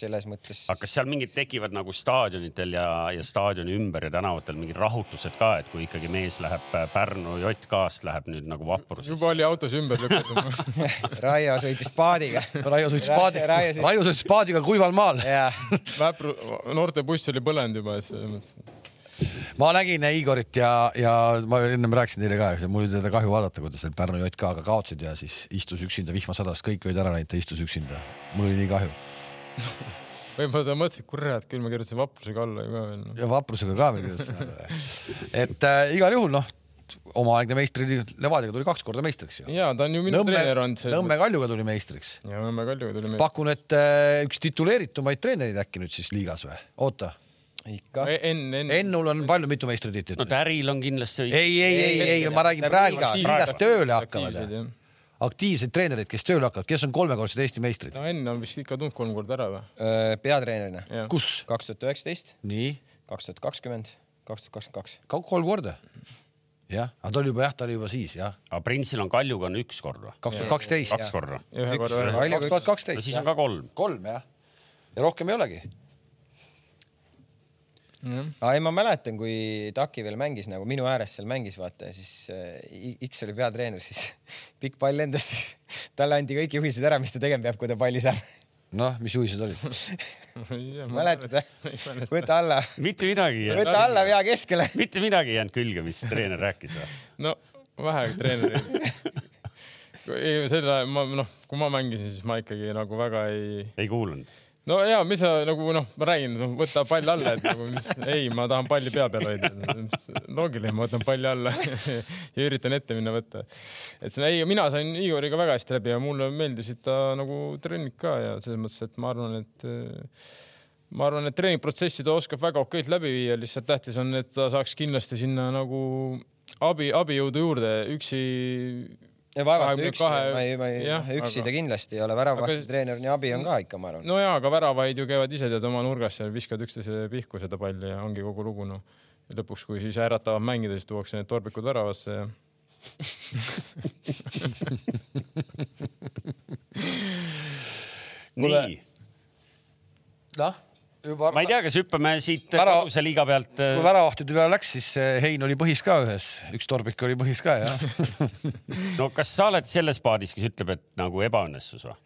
selles mõttes. aga kas seal mingid tekivad nagu staadionitel ja, ja staadioni ümber ja tänavatel mingid rahutused ka, et kui ikkagi mees läheb äh, Pärnu JK-st läheb nüüd nagu vaprusesse? juba oli autos ümber lükatud Raio sõitis paadiga. Raio sõitis paadiga, Raio sõitis paadiga kuival maal. Väpru, noortebuss oli põlenud juba, et selles mõttes ma nägin Igorit ja, ja ma ennem rääkisin teile ka, mul oli teda kahju vaadata, kuidas seal Pärnu JK-ga kaotsid ja siis istus üksinda, vihma sadas, kõik olid ära läinud, ta istus üksinda. mul oli nii kahju võib-olla ta mõtles, et kurat, küll ma kirjutasin vaprusega alla ju ka veel no.. ja vaprusega ka veel kirjutasin alla. et äh, igal juhul noh, omaaegne meistri Levadiaga tuli kaks korda meistriks ju. ja ta on ju minu Nõmme, treener olnud. Nõmme Kaljuga tuli meistriks. ja Nõmme Kaljuga tuli meistriks. pakun, et äh, üks tituleeritumaid treenereid äkki nüüd siis liigas või? oota ikka. Enn, Enn. Ennul on palju, mitu meistritiitlit? no Täril on kindlasti. ei, ei, ei, ei, ei, ma räägin praegu, liigas tööle hakkavad aktiivseid treenereid, kes tööle hakkavad, kes on kolmekordsed Eesti meistrid? no Enn on vist ikka tulnud kolm korda ära või? peatreenerina. kus? kaks tuhat üheksateist. nii. kaks tuhat kakskümmend, kaks tuhat kakskümmend kaks. kolm korda? jah, aga ta oli juba jah, ta oli juba siis jah. aga Prinsil on Kaljuga on üks kord või? kaks tuhat kaksteist. kaks korda. kaks tuhat kaksteist. siis on ka kolm. kolm jah. ja rohkem ei olegi aga ei, ma mäletan, kui Taki veel mängis nagu minu ääres seal mängis, vaata ja siis äh, X oli peatreener, siis pikk pall lendas. talle anti kõik juhised ära, mis ta tegema peab, kui ta palli saab. noh, mis juhised olid mäletad jah? võta alla. mitte midagi. võta alla, vea keskele. mitte midagi ei jäänud külge, mis treener rääkis või? no vähe treenereid ei, selle ma noh, kui ma mängisin, siis ma ikkagi nagu väga ei. ei kuulanud no ja, mis sa nagu noh, ma räägin no,, võta pall alla, et nagu mis, ei, ma tahan palli pea peal hoida. loogiline, ma võtan palli alla ja üritan ette minna võtta. et see, ei, mina sain Igoriga väga hästi läbi ja mulle meeldisid ta nagu trennid ka ja selles mõttes, et ma arvan, et ma arvan, et treeningprotsessi ta oskab väga okeilt läbi viia, lihtsalt tähtis on, et ta saaks kindlasti sinna nagu abi, abijõudu juurde, üksi vaevalt üksi, ma ei, ma ei, üksi aga... ta kindlasti ei ole, väravahti aga... treeneri abi on ka ikka, ma arvan. no jaa, aga väravaid ju käivad ise tead oma nurgas ja viskavad üksteise pihku seda palli ja ongi kogu lugu noh. ja lõpuks, kui siis äratavad mängida, siis tuuakse need torbikud väravasse ja nii. noh juba. ma ei tea, kas hüppame siit Vära... koduse liiga pealt. Äh, kui väravahtide peale läks, siis äh, Hein oli põhis ka ühes, üks torbik oli põhis ka jah no kas sa oled selles paadis, kes ütleb, et nagu ebaõnnestus või?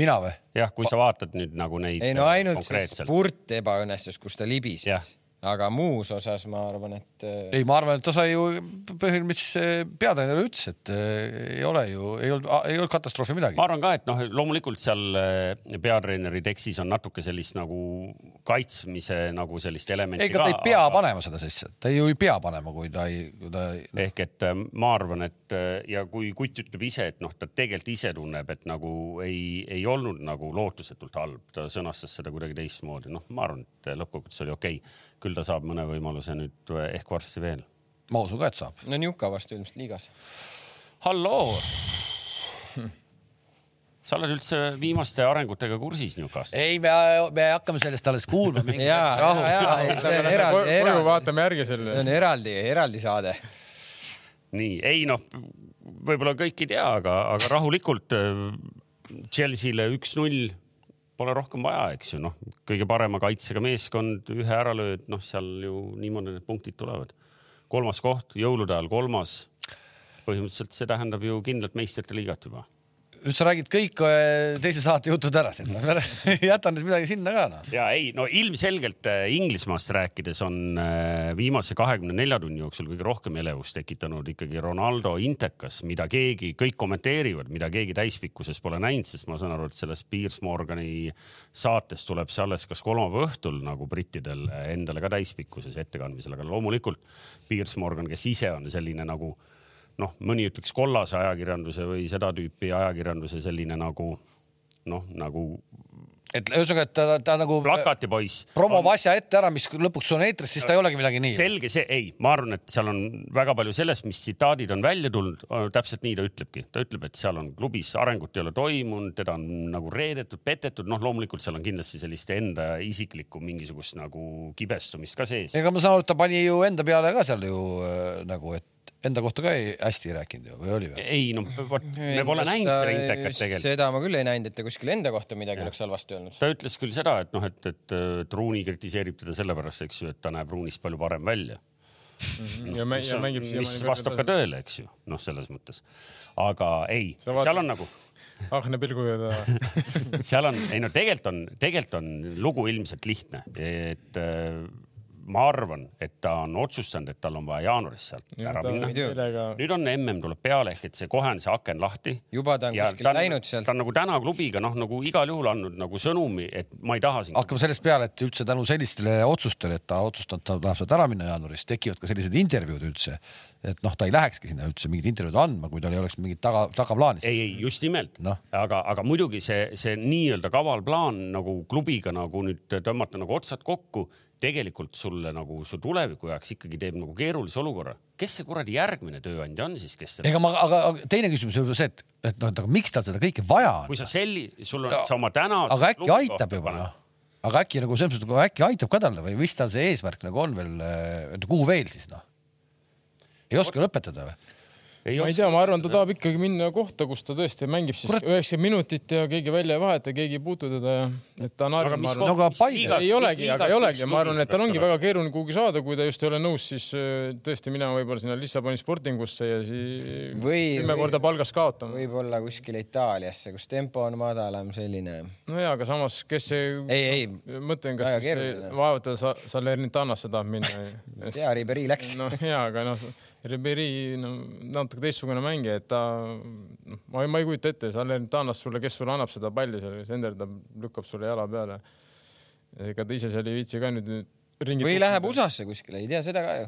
mina või? jah, kui sa vaatad nüüd nagu neid. ei no äh, ainult see spurt ebaõnnestus, kus ta libises aga muus osas ma arvan, et. Äh, ei, ma arvan, et ta sai ju põhimõtteliselt, mis peatreener ütles, et äh, ei ole ju, ei olnud, ei olnud katastroofi midagi. ma arvan ka, et noh, loomulikult seal äh, peatreeneri tekstis on natuke sellist nagu kaitsmise nagu sellist elementi. ega ta ei pea aga... panema seda sisse, ta ju ei pea panema, kui ta ei, kui ta ei ehk et ma arvan, et ja kui kutt ütleb ise, et noh, ta tegelikult ise tunneb, et nagu ei, ei olnud nagu lootusetult halb, ta sõnastas seda kuidagi teistmoodi, noh, ma arvan, et lõppkokkuvõttes oli okei okay küll ta saab mõne võimaluse nüüd ehk varsti veel. ma usun ka, et saab. no Njuka vastu ilmselt liigas. halloo hm.. sa oled üldse viimaste arengutega kursis Njukast? ei, me, me hakkame sellest alles kuulma. ja, ja, ja, see on eraldi, eraldi. vaatame järgi selle. see on eraldi, eraldi saade. nii, ei noh, võib-olla kõik ei tea, aga, aga rahulikult äh, Chelsea'le üks-null pole rohkem vaja, eks ju, noh, kõige parema kaitsega meeskond, ühe ära lööd, noh, seal ju niimoodi need punktid tulevad. kolmas koht, jõulude ajal kolmas. põhimõtteliselt see tähendab ju kindlalt meistrite liigat juba nüüd sa räägid kõik äh, teise saate jutud ära sinna, jätan nüüd midagi sinna ka noh. ja ei, no ilmselgelt äh, Inglismaast rääkides on äh, viimase kahekümne nelja tunni jooksul kõige rohkem elevust tekitanud ikkagi Ronaldo intekas, mida keegi, kõik kommenteerivad, mida keegi täispikkuses pole näinud, sest ma saan aru, et sellest Piers Morgani saatest tuleb see alles kas kolmapäeva õhtul nagu brittidel endale ka täispikkuses ettekandmisel, aga loomulikult Piers Morgan, kes ise on selline nagu noh, mõni ütleks kollase ajakirjanduse või seda tüüpi ajakirjanduse selline nagu noh, nagu et ühesõnaga, et ta, ta, ta nagu plakatipoiss promob on... asja ette ära, mis lõpuks on eetris, siis ta ei olegi midagi nii. selge see, ei, ma arvan, et seal on väga palju sellest, mis tsitaadid on välja tulnud, täpselt nii ta ütlebki, ta ütleb, et seal on klubis arengut ei ole toimunud, teda on nagu reedetud, petetud, noh, loomulikult seal on kindlasti sellist enda isiklikku mingisugust nagu kibestumist ka sees. ega ma saan aru, et ta pani ju enda peale ka seal ju äh, nagu, et enda kohta ka ei, hästi ei rääkinud ju või oli või? ei no vot, me pole näinud seda intekat tegelikult. seda ma küll ei näinud, et ta kuskil enda kohta midagi oleks halvasti öelnud. ta ütles küll seda, et noh, et, et, et Ruuni kritiseerib teda sellepärast, eks ju, et ta näeb Ruunist palju parem välja mm. -hmm. ja, mis, ja mängib mis vastab ka tõele, eks ju, noh, selles mõttes. aga ei, seal on nagu ahne pilguga ta seal on, ei no tegelikult on, tegelikult on lugu ilmselt lihtne, et ma arvan, et ta on otsustanud, et tal on vaja jaanuaris sealt ja, ära minna. nüüd on mm tuleb peale ehk et see kohe on see aken lahti. juba ta on kuskil läinud sealt. ta on nagu täna klubiga noh, nagu igal juhul andnud nagu sõnumi, et ma ei taha siin. hakkame sellest peale, et üldse tänu sellistele otsustele, et ta otsustanud, ta tahab sealt ära minna jaanuaris, tekivad ka sellised intervjuud üldse et noh, ta ei lähekski sinna üldse mingit intervjuud andma, kui tal ei oleks mingit taga, tagaplaani. ei, ei just nimelt no., aga, aga muidugi see, see nii-öelda kaval plaan nagu klubiga nagu nüüd tõmmata nagu otsad kokku tegelikult sulle nagu su tuleviku jaoks ikkagi teeb nagu keerulise olukorra. kes see kuradi järgmine tööandja on siis, kes seda? ega ma, aga, teine küsimus on see, et, et noh, et aga miks tal seda kõike vaja on? kui sa selli-, sul on, sa oma tänase. aga äkki aitab juba noh, aga äkki nagu selles mõttes, äkki aitab ka talle või mis tal see eesmärk nagu on veel, kuhu veel siis noh? ei oska lõpetada või? Ei ma ei tea, ma arvan, ta tahab ikkagi minna kohta, kus ta tõesti mängib siis üheksakümmend minutit ja keegi välja ei vaheta, keegi ei puutu teda ja et ta on harjunud. no aga Paide. ei olegi, aga ei olegi, ma arvan, et tal ongi väga keeruline kuhugi saada, kui ta just ei ole nõus, siis äh, tõesti minema võib-olla sinna Lissaboni Sportingusse ja siis kümme korda palgast kaotama. võib-olla kuskile Itaaliasse, kus tempo on madalam, selline. no ja, aga samas, kes see. ei, ei. mõtlen, kas siis vaevalt ta Salernitanasse tahab minna. ei tea, Riberi läks. no ja, aga noh Riberi no, natuke teistsugune mängija, et ta, noh, ma ei, ma ei kujuta ette, Salernitanas sulle, kes sulle annab seda palli, see senderdab, lükkab sulle jala peale. ega ta ise seal ei viitsi ka nüüd ringi. või läheb USA-sse kuskile, ei tea seda ka ju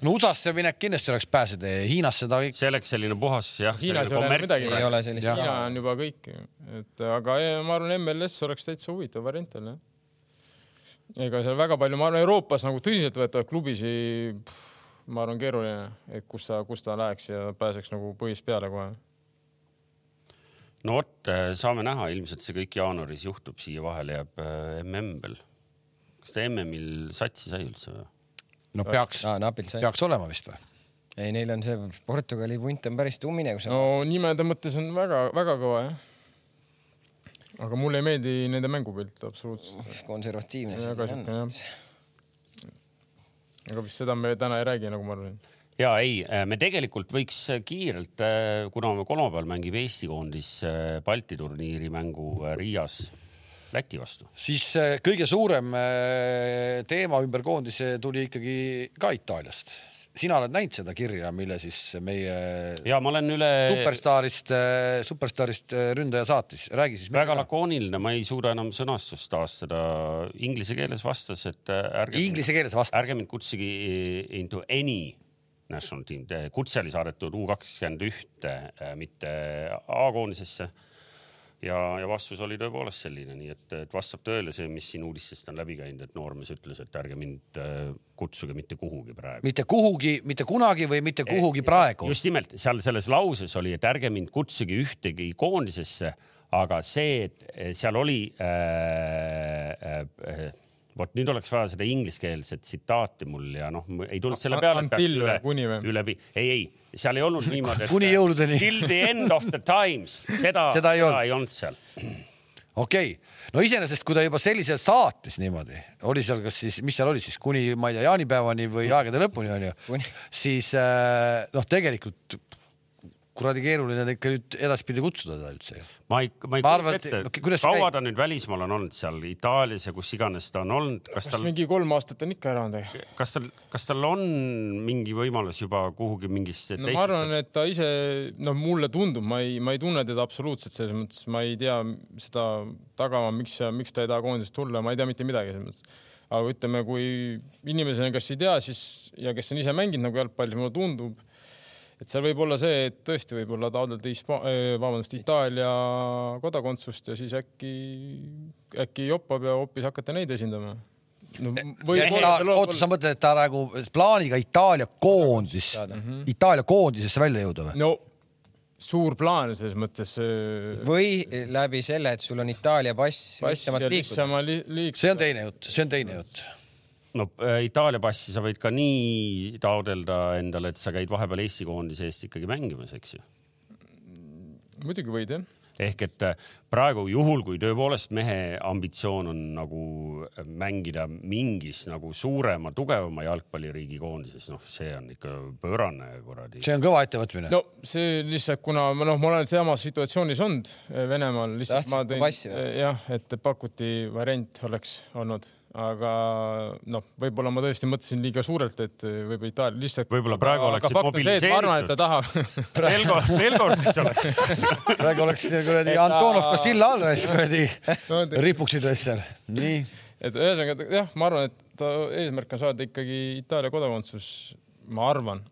no USA-sse minek kindlasti oleks pääsetee, Hiinasse ta kõik. see oleks selline puhas jah. Hiinas ei ole midagi, ei ole sellist. Hiina on juba kõik, et aga ma arvan, MLS oleks täitsa huvitav variant jälle. ega seal väga palju, ma arvan, Euroopas nagu tõsiseltvõetavaid klubisid ma arvan, keeruline, et kus ta, kus ta läheks ja pääseks nagu põhist peale kohe. no vot, äh, saame näha, ilmselt see kõik jaanuaris juhtub, siia vahele jääb mm veel. kas ta MM-il satsi sai üldse või? no peaks no,, peaks olema vist või? ei, neil on see Portugali punt on päris tummine, kui sa. no nimede mõttes on väga-väga kõva jah. aga mulle ei meeldi nende mängupilt absoluutselt. konservatiivne. väga siuke jah. Aga vist seda me täna ei räägi, nagu ma arvan ja ei, me tegelikult võiks kiirelt, kuna kolmapäeval mängib Eesti koondis Balti turniiri mängu Riias Läti vastu. siis kõige suurem teema ümber koondise tuli ikkagi ka Itaaliast sina oled näinud seda kirja, mille siis meie. ja ma olen üle. superstaarist, superstaarist ründaja saatis, räägi siis. väga lakooniline, ma ei suuda enam sõnastust taastada. Inglise keeles vastas, et ärge. Inglise keeles vastas. ärge mind kutsuge into any national team, kutse oli saadetud U kakskümmend ühte, mitte A-koondisesse ja, ja vastus oli tõepoolest selline, nii et, et vastab tõele see, mis siin uudistest on läbi käinud, et noormees ütles, et ärge mind äh, kutsuge mitte kuhugi praegu. mitte kuhugi, mitte kunagi või mitte kuhugi praegu? just nimelt seal selles lauses oli, et ärge mind kutsuge ühtegi koondisesse, aga see, et seal oli äh, äh, vot nüüd oleks vaja seda ingliskeelset tsitaati mul ja noh, ei tulnud selle peale. üle, kuni või? üle, ei, ei, seal ei olnud niimoodi, et kuni jõuludeni. Till the end of the times, seda, seda ei olnud, ei olnud seal. okei okay., no iseenesest, kui ta juba selliselt saatis niimoodi, oli seal, kas siis, mis seal oli siis kuni, ma ei tea, jaanipäevani või aegade lõpuni onju, siis äh, noh, tegelikult kuradi keeruline on ikka nüüd edaspidi kutsuda teda üldse ma ei, ma ei kujuta ette no,, kaua ta nüüd välismaal on olnud seal Itaalias ja kus iganes ta on olnud, kas tal. mingi kolm aastat on ikka ära olnud. kas tal, kas tal on mingi võimalus juba kuhugi mingisse no, ma arvan, et ta ise, no mulle tundub, ma ei, ma ei tunne teda absoluutselt selles mõttes, ma ei tea seda tagamaa, miks, miks ta ei taha koondisest tulla, ma ei tea mitte midagi selles mõttes aga ütleme, kui inimesena, kes ei tea, siis ja kes on ise mänginud nagu jalgpalli, mulle tundub, et seal võib olla see, et tõesti võib-olla taotleda Hispa-, eh, vabandust, Itaalia kodakondsust ja siis äkki, äkki joppab ja hoopis hakata neid esindama no, oota, sa mõtled, et ta nagu plaaniga Itaalia koondis, Itaalia koondisesse välja jõuda või? no suur plaan selles mõttes. Eh, või läbi selle, et sul on Itaalia pass, pass lihtsamalt liikuda. liikuda. see on teine jutt, see on teine jutt no äh, Itaalia passi sa võid ka nii taodelda endale, et sa käid vahepeal Eesti koondise eest ikkagi mängimas, eks ju. muidugi võid jah ehk et äh, praegu juhul, kui tõepoolest mehe ambitsioon on nagu äh, mängida mingis nagu suurema, tugevama jalgpalliriigi koondises, noh, see on ikka pöörane kuradi. see on kõva ettevõtmine. no see lihtsalt, kuna ma noh, ma olen samas situatsioonis olnud Venemaal, lihtsalt ma tõin, jah, et pakuti variant oleks olnud aga noh, võib-olla ma tõesti mõtlesin liiga suurelt, et võib-olla Itaalia lihtsalt. võib-olla praegu oleksid mobiliseeritud. ma arvan, et ta tahab veel kord, mis oleks. praegu oleks kuradi Antonov ka silla all, kuradi ripuksid seal, nii. et ühesõnaga jah, ma arvan, et ta eesmärk on saada ikkagi Itaalia kodakondsus, ma arvan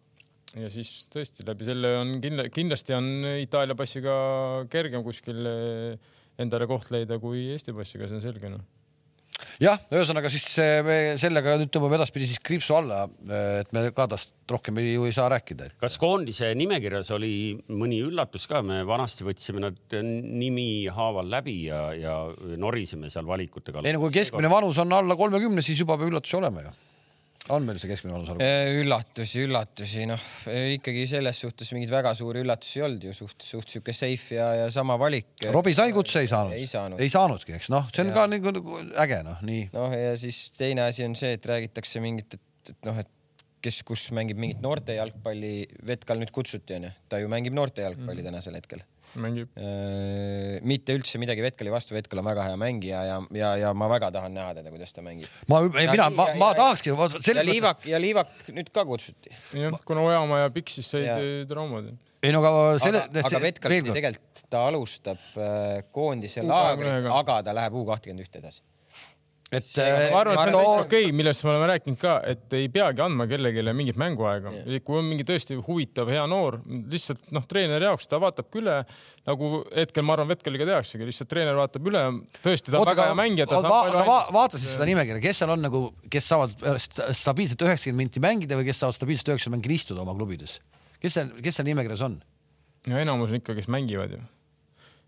ja siis tõesti läbi selle on kindla, kindlasti on Itaalia passiga kergem kuskil endale koht leida kui Eesti passiga, see on selge noh jah, ühesõnaga siis me sellega nüüd tõmbame edaspidi siis kriipsu alla, et me ka tast rohkem ei, ju ei saa rääkida. kas koondise nimekirjas oli mõni üllatus ka, me vanasti võtsime nad nimi haaval läbi ja, ja norisime seal valikute kallal. ei no kui keskmine vanus on alla kolmekümne, siis juba peab üllatusi olema ju on meil see keskmine vanusarv? Äh, üllatusi, üllatusi, noh äh, ikkagi selles suhtes mingeid väga suuri üllatusi ei olnud ju suht, suht sihuke safe ja, ja sama valik. Robbie sai kutse, ei saanud? ei saanud. ei saanudki, eks noh, see on ja. ka nagu, nagu äge noh, nii. noh, ja siis teine asi on see, et räägitakse mingit, et, et noh, et kes, kus mängib mingit noorte jalgpalli, Vetkal nüüd kutsuti onju, ta ju mängib noorte jalgpalli mm. tänasel hetkel mängib. Äh, mitte üldse midagi Vetkali vastu, Vetkal on väga hea mängija ja, ja, ja ma väga tahan näha teda, kuidas ta mängib. ma, mina, ma, ma tahakski. ja Liivak ja Liivak nüüd ka kutsuti. jah, kuna Ojamaa ja Piksis said traumad. ei no aga selle. aga, Vetkal tegelikult, ta alustab äh, koondise laagrit, aga ta läheb U kakskümmend ühte edasi et ma arvan, et see on täitsa okei, millest me oleme rääkinud ka, et ei peagi andma kellelegi mingit mänguaega. kui on mingi tõesti huvitav, hea noor, lihtsalt noh, treeneri jaoks ta vaatabki üle nagu hetkel ma arvan, Vetkaliga tehaksegi, lihtsalt treener vaatab üle, tõesti ta on väga hea mängija. Va va va vaata siis seda nimekirja, kes seal on nagu, kes saavad stabiilselt üheksakümmend minti mängida või kes saavad stabiilselt üheksakümmend minti istuda oma klubides? kes seal, kes seal nimekirjas on? no enamus on ikka, kes mängivad ju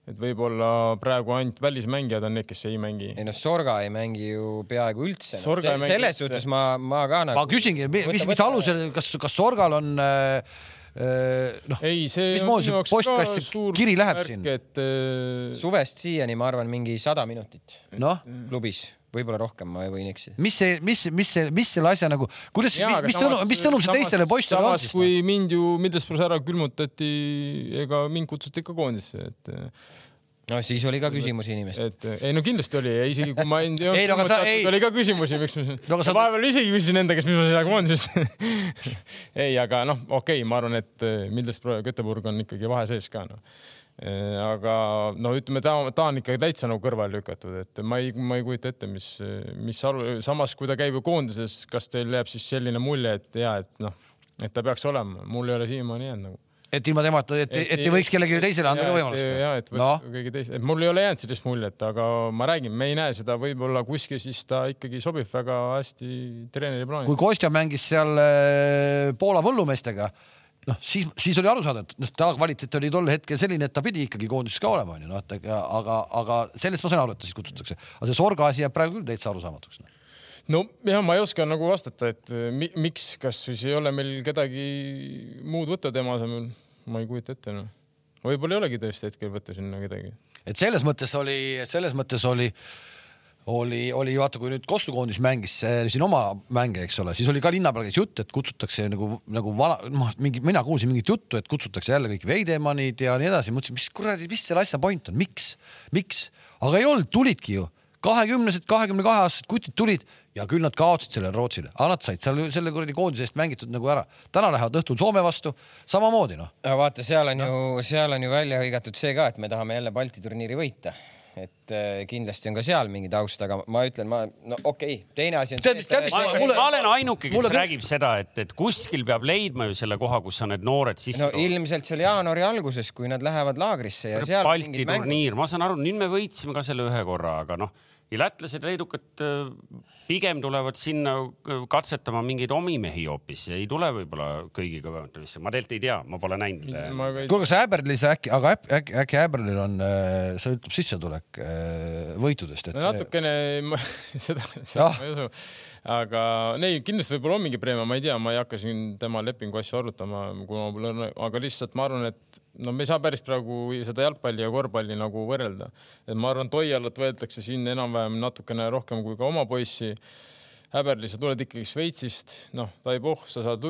et võib-olla praegu ainult välismängijad on need, kes ei mängi. ei noh, Sorga ei mängi ju peaaegu üldse no.. selles suhtes ma, ma ka nagu. ma küsingi, mis, mis alusel, kas, kas Sorgal on äh, äh noh, mismoodi see postkast kiri läheb siin? et äh... suvest siiani ma arvan, mingi sada minutit no? klubis võib-olla rohkem, ma võin eksida. mis see, mis, mis see, mis selle asja nagu, kuidas, mis sõnum, mis sõnum see teistele poistele on siis? kui no? mind ju Middlesbrough's ära külmutati, ega mind kutsuti ikka koondisse, et no siis oli ka küsimusi inimestel. et ei no kindlasti oli ja isegi kui ma ei olnud no, sa, ei. oli ka küsimusi, miks ma no, sa... vahepeal isegi küsisin enda käest, mis ma seal koondisest ei, aga noh, okei okay,, ma arvan, et Middlesbrough ja Göteborg on ikkagi vahe sees ka noh aga no ütleme, ta, ta on ikkagi täitsa nagu kõrvale lükatud, et ma ei, ma ei kujuta ette, mis, mis aru, samas kui ta käib ju koondises, kas teil jääb siis selline mulje, et ja et noh, et ta peaks olema, mul ei ole siiamaani jäänud nagu et ilma temata, et, et, et ei võiks kellelegi teisele anda ka võimalust? ja, et no. keegi teise, et mul ei ole jäänud sellist muljet, aga ma räägin, me ei näe seda võib-olla kuskil, siis ta ikkagi sobib väga hästi treeneri plaani. kui Kostja mängis seal äh, Poola põllumeestega noh, siis, siis oli aru saada, et noh, ta kvaliteet oli tol hetkel selline, et ta pidi ikkagi koondises ka olema, onju, noh, et aga, aga sellest ma sain aru, et ta siis kutsutakse, aga see Sorga asi jääb praegu küll täitsa arusaamatuks no no jah, ma ei oska nagu vastata, et mi, miks, kas siis ei ole meil kedagi muud võtta tema asemel, ma ei kujuta ette noh. võib-olla ei olegi tõesti hetkel võtta sinna kedagi. et selles mõttes oli, selles mõttes oli äh, oli, oli vaata, kui nüüd Kossu koondis mängis siin oma mänge, eks ole, siis oli ka linna peal käis jutt, et kutsutakse nagu, nagu vana, noh, mingi, mina kuulsin mingit juttu, et kutsutakse jälle kõik Veidemannid ja nii edasi. mõtlesin, mis kuradi, mis selle asja point on, miks, miks, aga ei olnud, tulidki ju kahekümnesed, kahekümne kahe aastased kutid tulid ja küll nad kaotasid sellele Rootsile, aga nad said seal selle kuradi koondise eest mängitud nagu ära. täna lähevad õhtul Soome vastu, samamoodi noh. vaata, seal on ju, seal on ju välja hõigatud see ka, et me tahame jälle Balti turniiri võita et äh, kindlasti on ka seal mingi taust, aga ma ütlen, ma no okei okay., teine asi on see, et. Ma, mulle, ma olen ainuke, kes mulle... räägib seda, et, et kuskil peab leidma ju selle koha, kus sa need noored sisse no ilmselt seal jaanuari alguses, kui nad lähevad laagrisse ja seal. Balti turniir, ma saan aru, nüüd me võitsime ka selle ühe korra, aga noh ja lätlased, leedukad äh, pigem tulevad sinna äh, katsetama mingeid omi mehi hoopis, ei tule võib-olla kõigiga võõrandamisse, ma tegelikult ei tea, ma pole näinud. kuulge, kas Äberlis äkki, aga äkki, äkki Äberlil on, äh, sõltub sissetulek võitudest, et no, natukene ma, seda, seda ah. ma ei usu aga ei, kindlasti võib-olla on mingi preemia, ma ei tea, ma ei hakka siin tema lepingu asju arutama, kuna mul on, aga lihtsalt ma arvan, et no me ei saa päris praegu seda jalgpalli ja korvpalli nagu võrrelda. et ma arvan, Toialat võetakse siin enam-vähem natukene rohkem kui ka oma poissi. Häberli, sa tuled ikkagi Šveitsist, noh, tai pohh, sa saad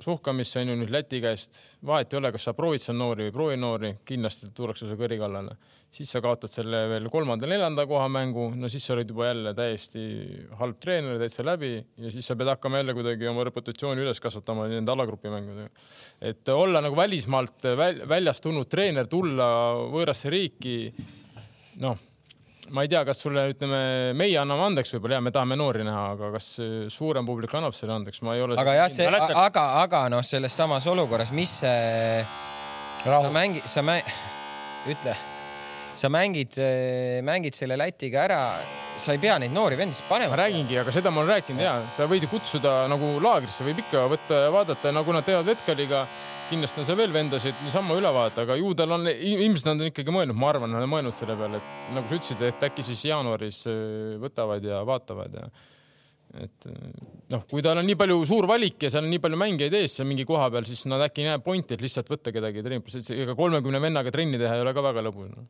suhkamisse on ju nüüd Läti käest, vahet ei ole, kas sa proovid seal noori või ei proovi noori, kindlasti tullakse su kõri kallale siis sa kaotad selle veel kolmanda-neljanda koha mängu, no siis sa oled juba jälle täiesti halb treener, täitsa läbi. Ja siis sa pead hakkama jälle kuidagi oma reputatsiooni üles kasvatama nende alagrupi mängudega. et olla nagu välismaalt väl, väljast tulnud treener, tulla võõrasse riiki, noh, ma ei tea, kas sulle, ütleme, meie anname andeks, võib-olla. Ja me tahame noori näha, aga kas suurem publik annab selle andeks, ma ei ole. aga jah, see, aga, aga noh, selles samas olukorras, mis see, sa mängi-, sa mä-, ütle sa mängid, äh, mängid selle Lätiga ära, sa ei pea neid noori vendasid panema. ma räägingi, aga seda ma olen rääkinud ja sa võid ju kutsuda nagu laagrisse, võib ikka võtta ja vaadata, nagu nad teevad Vetkaliga. kindlasti on seal veel vendasid niisama üle vaadata, aga ju tal on, ilmselt nad on ikkagi mõelnud, ma arvan, nad on mõelnud selle peale, et nagu sa ütlesid, et äkki siis jaanuaris äh, võtavad ja vaatavad ja et äh, noh, kui tal on nii palju suur valik ja seal on nii palju mängijaid ees seal mingi koha peal, siis nad äkki ei näe pointi, et lihtsalt võtta kedagi trenni, ega kolmekümne vennaga trenni teha ei ole ka väga lõbus no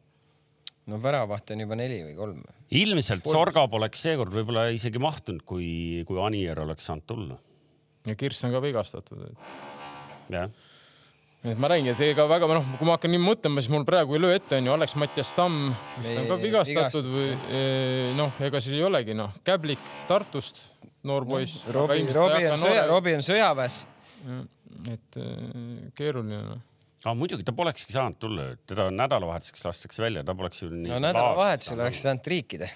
no väravahte on juba neli või kolm. ilmselt kolm. Sorga poleks seekord võib-olla isegi mahtunud, kui, kui Anier oleks saanud tulla. ja Kirss on ka vigastatud. jah et ma räägin, et ega väga noh, kui ma hakkan nii mõtlema, siis mul praegu ei löö ette, onju, Alex Mattias Tamm vist on ka vigastatud või eh, noh, ega siis ei olegi noh, Käblik Tartust, noor poiss no,. Robbie, Robbie on sõja, Robbie on sõjaväes. et eh, keeruline noh aga muidugi ta polekski saanud tulla, teda nädalavahetuseks lastakse välja, ta poleks ju nii. no nädalavahetusel oleks saanud triikida.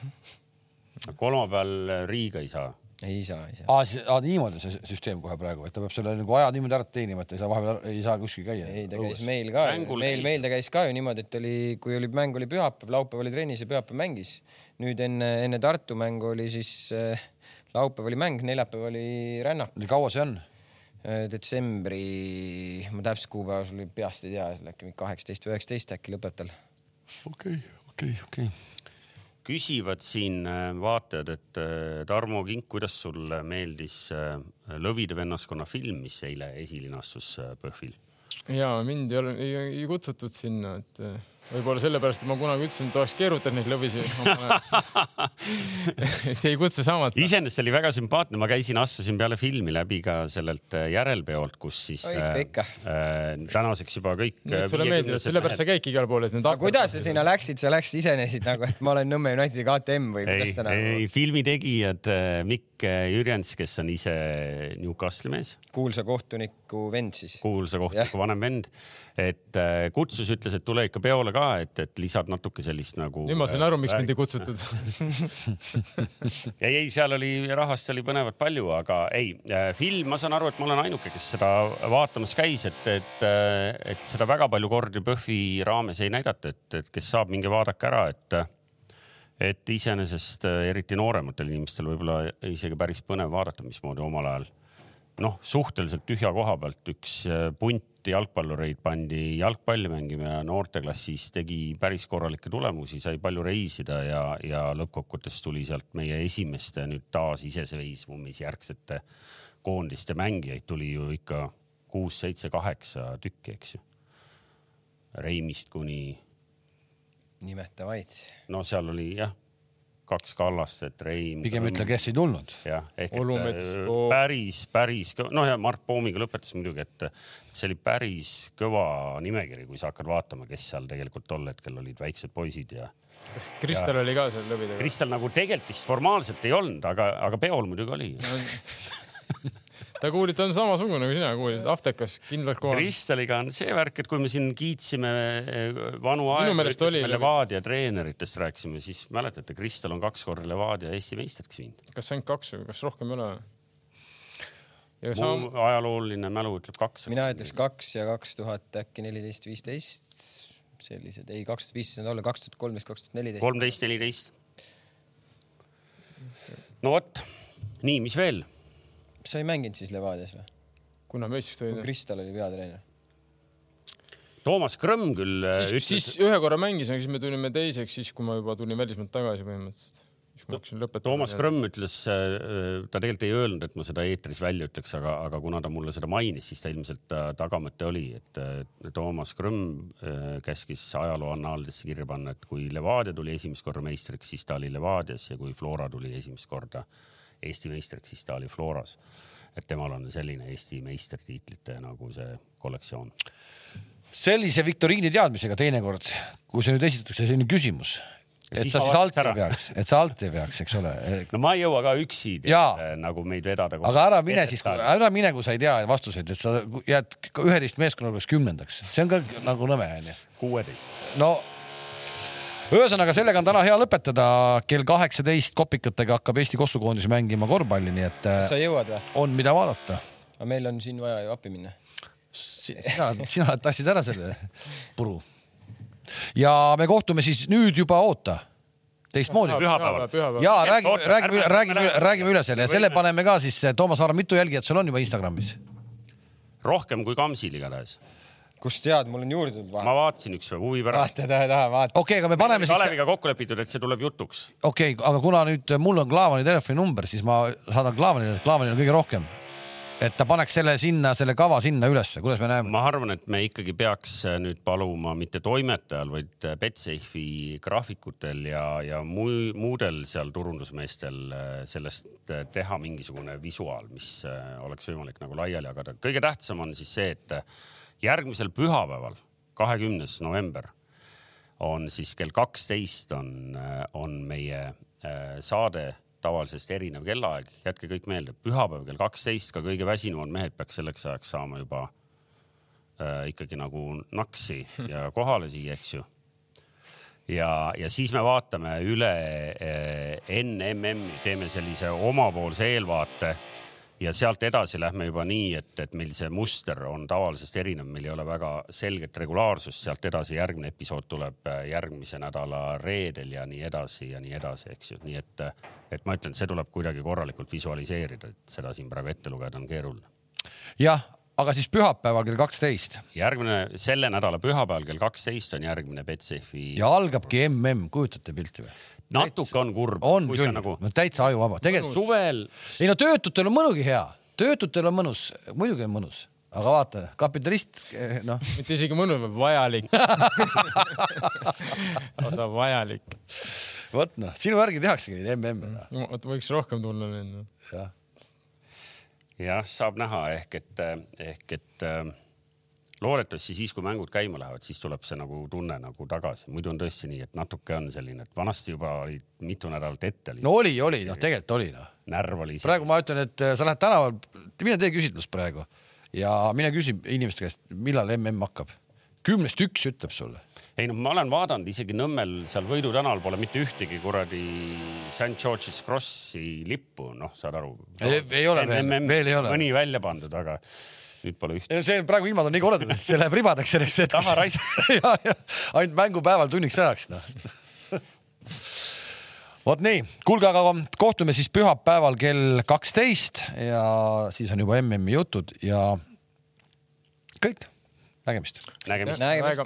kolmapäeval Riiga ei saa ei saa, ei saa. aa, niimoodi see süsteem kohe praegu, et ta peab selle nagu aja niimoodi ära teenima, et ei saa vahepeal, ei saa kuskil käia. ei, ta käis meil ka, meil, meil ta käis ka ju niimoodi, et oli, kui oli mäng oli pühapäev, laupäev oli trennis ja pühapäev mängis. nüüd enne, enne Tartu mängu oli siis äh, laupäev oli mäng, neljapäev oli rännak. kaua see on? Äh, detsembri, ma täpset kuupäeva sul peast ei tea, äkki mingi kaheksateist või üheksateist äkki lõpeb tal. okei, okei, okei küsivad siin äh, vaatajad, et äh, Tarmo Kink, kuidas sulle meeldis Lõvide vennaskonna film, mis eile esilinastus PÖFFil? ja mind ei ole, ei kutsutud sinna, et võib-olla sellepärast, et ma kunagi ütlesin, et oleks keerutanud neid lõvisi et ei kutsu saamata. iseenesest oli väga sümpaatne, ma käisin, astusin peale filmi läbi ka sellelt äh, järelpeolt, kus siis oh, ikka, ikka. Äh, tänaseks juba kõik. Äh, sulle meeldib, sellepärast sa käidki igal pool, et need. kuidas sa sinna läksid, sa läksid iseenesest nagu, et ma olen Nõmme Unitedi KTM või kuidas ta nagu? ei, filmi tegijad Mikk Jürjens, kes on ise Newcastle'i mees. kuulsa kohtuniku vend siis. kuulsa kohtuniku vanem vend et äh, kutsus, ütles, et tule ikka peole ka, et, et lisad natuke sellist nagu. nüüd ma sain aru, miks mind ei kutsutud ei, ei, seal oli rahvast oli põnevat palju, aga ei, äh, film, ma saan aru, et ma olen ainuke, kes seda vaatamas käis, et, et, äh, et seda väga palju kordi PÖFFi raames ei näidata, et, et kes saab, minge vaadake ära, et et iseenesest eriti noorematel inimestel võib-olla isegi päris põnev vaadata, mismoodi omal ajal noh, suhteliselt tühja koha pealt üks punt jalgpallureid pandi jalgpalli mängima ja noorteklassis tegi päris korralikke tulemusi, sai palju reisida ja, ja lõppkokkuvõttes tuli sealt meie esimeste nüüd taas iseseisvumisjärgsete koondiste mängijaid tuli ju ikka kuus, seitse, kaheksa tükki, eks ju. Reimist kuni. nimeta vaid. no seal oli jah kaks Kallastet, Reim. pigem ütle, kes ei tulnud. jah, ehk Olumets, et oh. päris, päris, noh ja Mart Poomiga lõpetas muidugi, et see oli päris kõva nimekiri, kui sa hakkad vaatama, kes seal tegelikult tol hetkel olid väiksed poisid ja. Kristel oli ka seal lõvidega? Kristel nagu tegelikult vist formaalselt ei olnud, aga, aga peol muidugi oli no, ta kuulib, ta on samasugune kui sina kuulid, Aftekas kindlalt kohal. Kristeliga on see värk, et kui me siin kiitsime eh, vanu aegu, ütlesime Levadia treeneritest rääkisime, siis mäletate, Kristel on kaks korda Levadia Eesti meistriks viinud. kas ainult kaks või kas rohkem ei ole? mu sam... ajalooline mälu ütleb kaks. mina ütleks kaks ja kaks tuhat äkki neliteist, viisteist, sellised, ei, kaks tuhat viisteist on olla, kaks tuhat kolmteist, kaks tuhat neliteist. kolmteist, neliteist. no vot, nii, mis veel? Sa ei mänginud siis Levadias või? kuna meistriks tulid? Kristal oli peatreener. Toomas Krõmm küll siis, ütles. siis ühe korra mängisime, siis me tulime teiseks, siis kui ma juba tulin välismaalt tagasi põhimõtteliselt siis ma hakkasin lõpetama. Toomas Krõmm ütles, äh, ta tegelikult ei öelnud, et ma seda eetris välja ütleks, aga, aga kuna ta mulle seda mainis, siis ta ilmselt tagamõte oli, et Toomas Krõmm äh, käskis ajaloo annaalidesse kirja panna, et kui Levadia tuli esimest korda meistriks, siis ta oli Levadias ja kui Flora tuli esimest korda Eesti meistriks, siis ta oli Floras. et temal on selline Eesti meistritiitlite nagu see kollektsioon. sellise viktoriini teadmisega teinekord, kui see nüüd esitatakse selline küsimus, et sa siis alt ei peaks, et sa alt ei peaks, eks ole. no ma ei jõua ka üksi tead, nagu meid vedada. aga ära mine siis, ära mine, kui sa ei tea vastuseid, et sa jääd üheteist meeskonnaga kümnendaks, see on ka nagu nõme onju. kuueteist. no ühesõnaga, sellega on täna hea lõpetada. kell kaheksateist kopikatega hakkab Eesti kossukoondis mängima korvpalli, nii et. sa jõuad või? on, mida vaadata. aga meil on siin vaja ju appi minna. sina, sina tassid ära selle puru. ja me kohtume siis nüüd juba, oota teistmoodi. pühapäeval. ja räägime, räägime, räägime, räägime üle selle ja selle paneme ka siis, Toomas Aar, mitu jälgijat sul on juba Instagramis? rohkem kui Kamsil igatahes kust tead, mul on juurde tulnud vahe. ma vaatasin üks päev huvi pärast. vaata, taha, taha, vaata. okei okay,, aga me paneme siis. Kaleviga kokku lepitud, et see tuleb jutuks. okei okay,, aga kuna nüüd mul on Klaavani telefoninumber, siis ma saadan Klaavanile, Klaavanil on kõige rohkem et ta paneks selle sinna, selle kava sinna ülesse, kuidas me näeme? ma arvan, et me ikkagi peaks äh, nüüd paluma mitte toimetajal, vaid äh, Betsafe'i graafikutel ja, ja muu, muudel seal turundusmeestel äh, sellest teha mingisugune visuaal, mis oleks võimalik nagu laiali jagada. kõige tähtsam on siis see, et järgmisel pühapäeval, kahekümnes november on siis kell kaksteist on, on meie äh, saade tavalisest erinev kellaaeg, jätke kõik meelde, pühapäev kell kaksteist, ka kõige väsinumad mehed peaks selleks ajaks saama juba äh, ikkagi nagu naksi ja kohale siia, eks ju. ja, ja siis me vaatame üle eh, enne MM-i, teeme sellise omapoolse eelvaate ja sealt edasi lähme juba nii, et, et meil see muster on tavalisest erinev, meil ei ole väga selget regulaarsust, sealt edasi järgmine episood tuleb äh, järgmise nädala reedel ja nii edasi ja nii edasi, eks ju, nii et, et ma ütlen, see tuleb kuidagi korralikult visualiseerida, et seda siin praegu ette lugeda on keeruline. jah, aga siis pühapäeval kell kaksteist. järgmine, selle nädala pühapäeval kell kaksteist on järgmine Betsafe. ja algabki mm, kujutate pilti või? Natuke on kurb. on küll nagu..., no täitsa ajuvaba, tegelikult suvel. ei no töötutel on mõnugi hea, töötutel on mõnus, muidugi on mõnus, aga vaata, kapitalist, eh, noh. mitte isegi mõnus, vaid vajalik lausa vajalik. vot noh, sinu järgi tehaksegi neid MM-e. Noh. vot võiks rohkem tulla minna. jah jah, saab näha ehk et, ehk et loodetavasti siis, kui mängud käima lähevad, siis tuleb see nagu tunne nagu tagasi, muidu on tõesti nii, et natuke on selline, et vanasti juba oli mitu nädalat ette. no oli, oli, noh, tegelikult oli noh. närv oli. praegu ma ütlen, et äh, sa lähed tänaval, mine tee küsitlust praegu ja mine küsi inimeste käest, millal mm hakkab. kümnest üks ütleb sulle ei noh, ma olen vaadanud isegi Nõmmel seal Võidu tänaval pole mitte ühtegi kuradi St George's Crossi lippu, noh, saad aru. ei ole veel, veel ei ole. mõni välja pandud, aga nüüd pole ühtegi. see praegu ilmad on nii koledad, et see läheb ribadeks selleks hetkeks. taha raisata ainult mängupäeval tunniks ajaks noh vot nii, kuulge, aga kohtume siis pühapäeval kell kaksteist ja siis on juba MM-i jutud ja kõik, nägemist. nägemist, nägemist..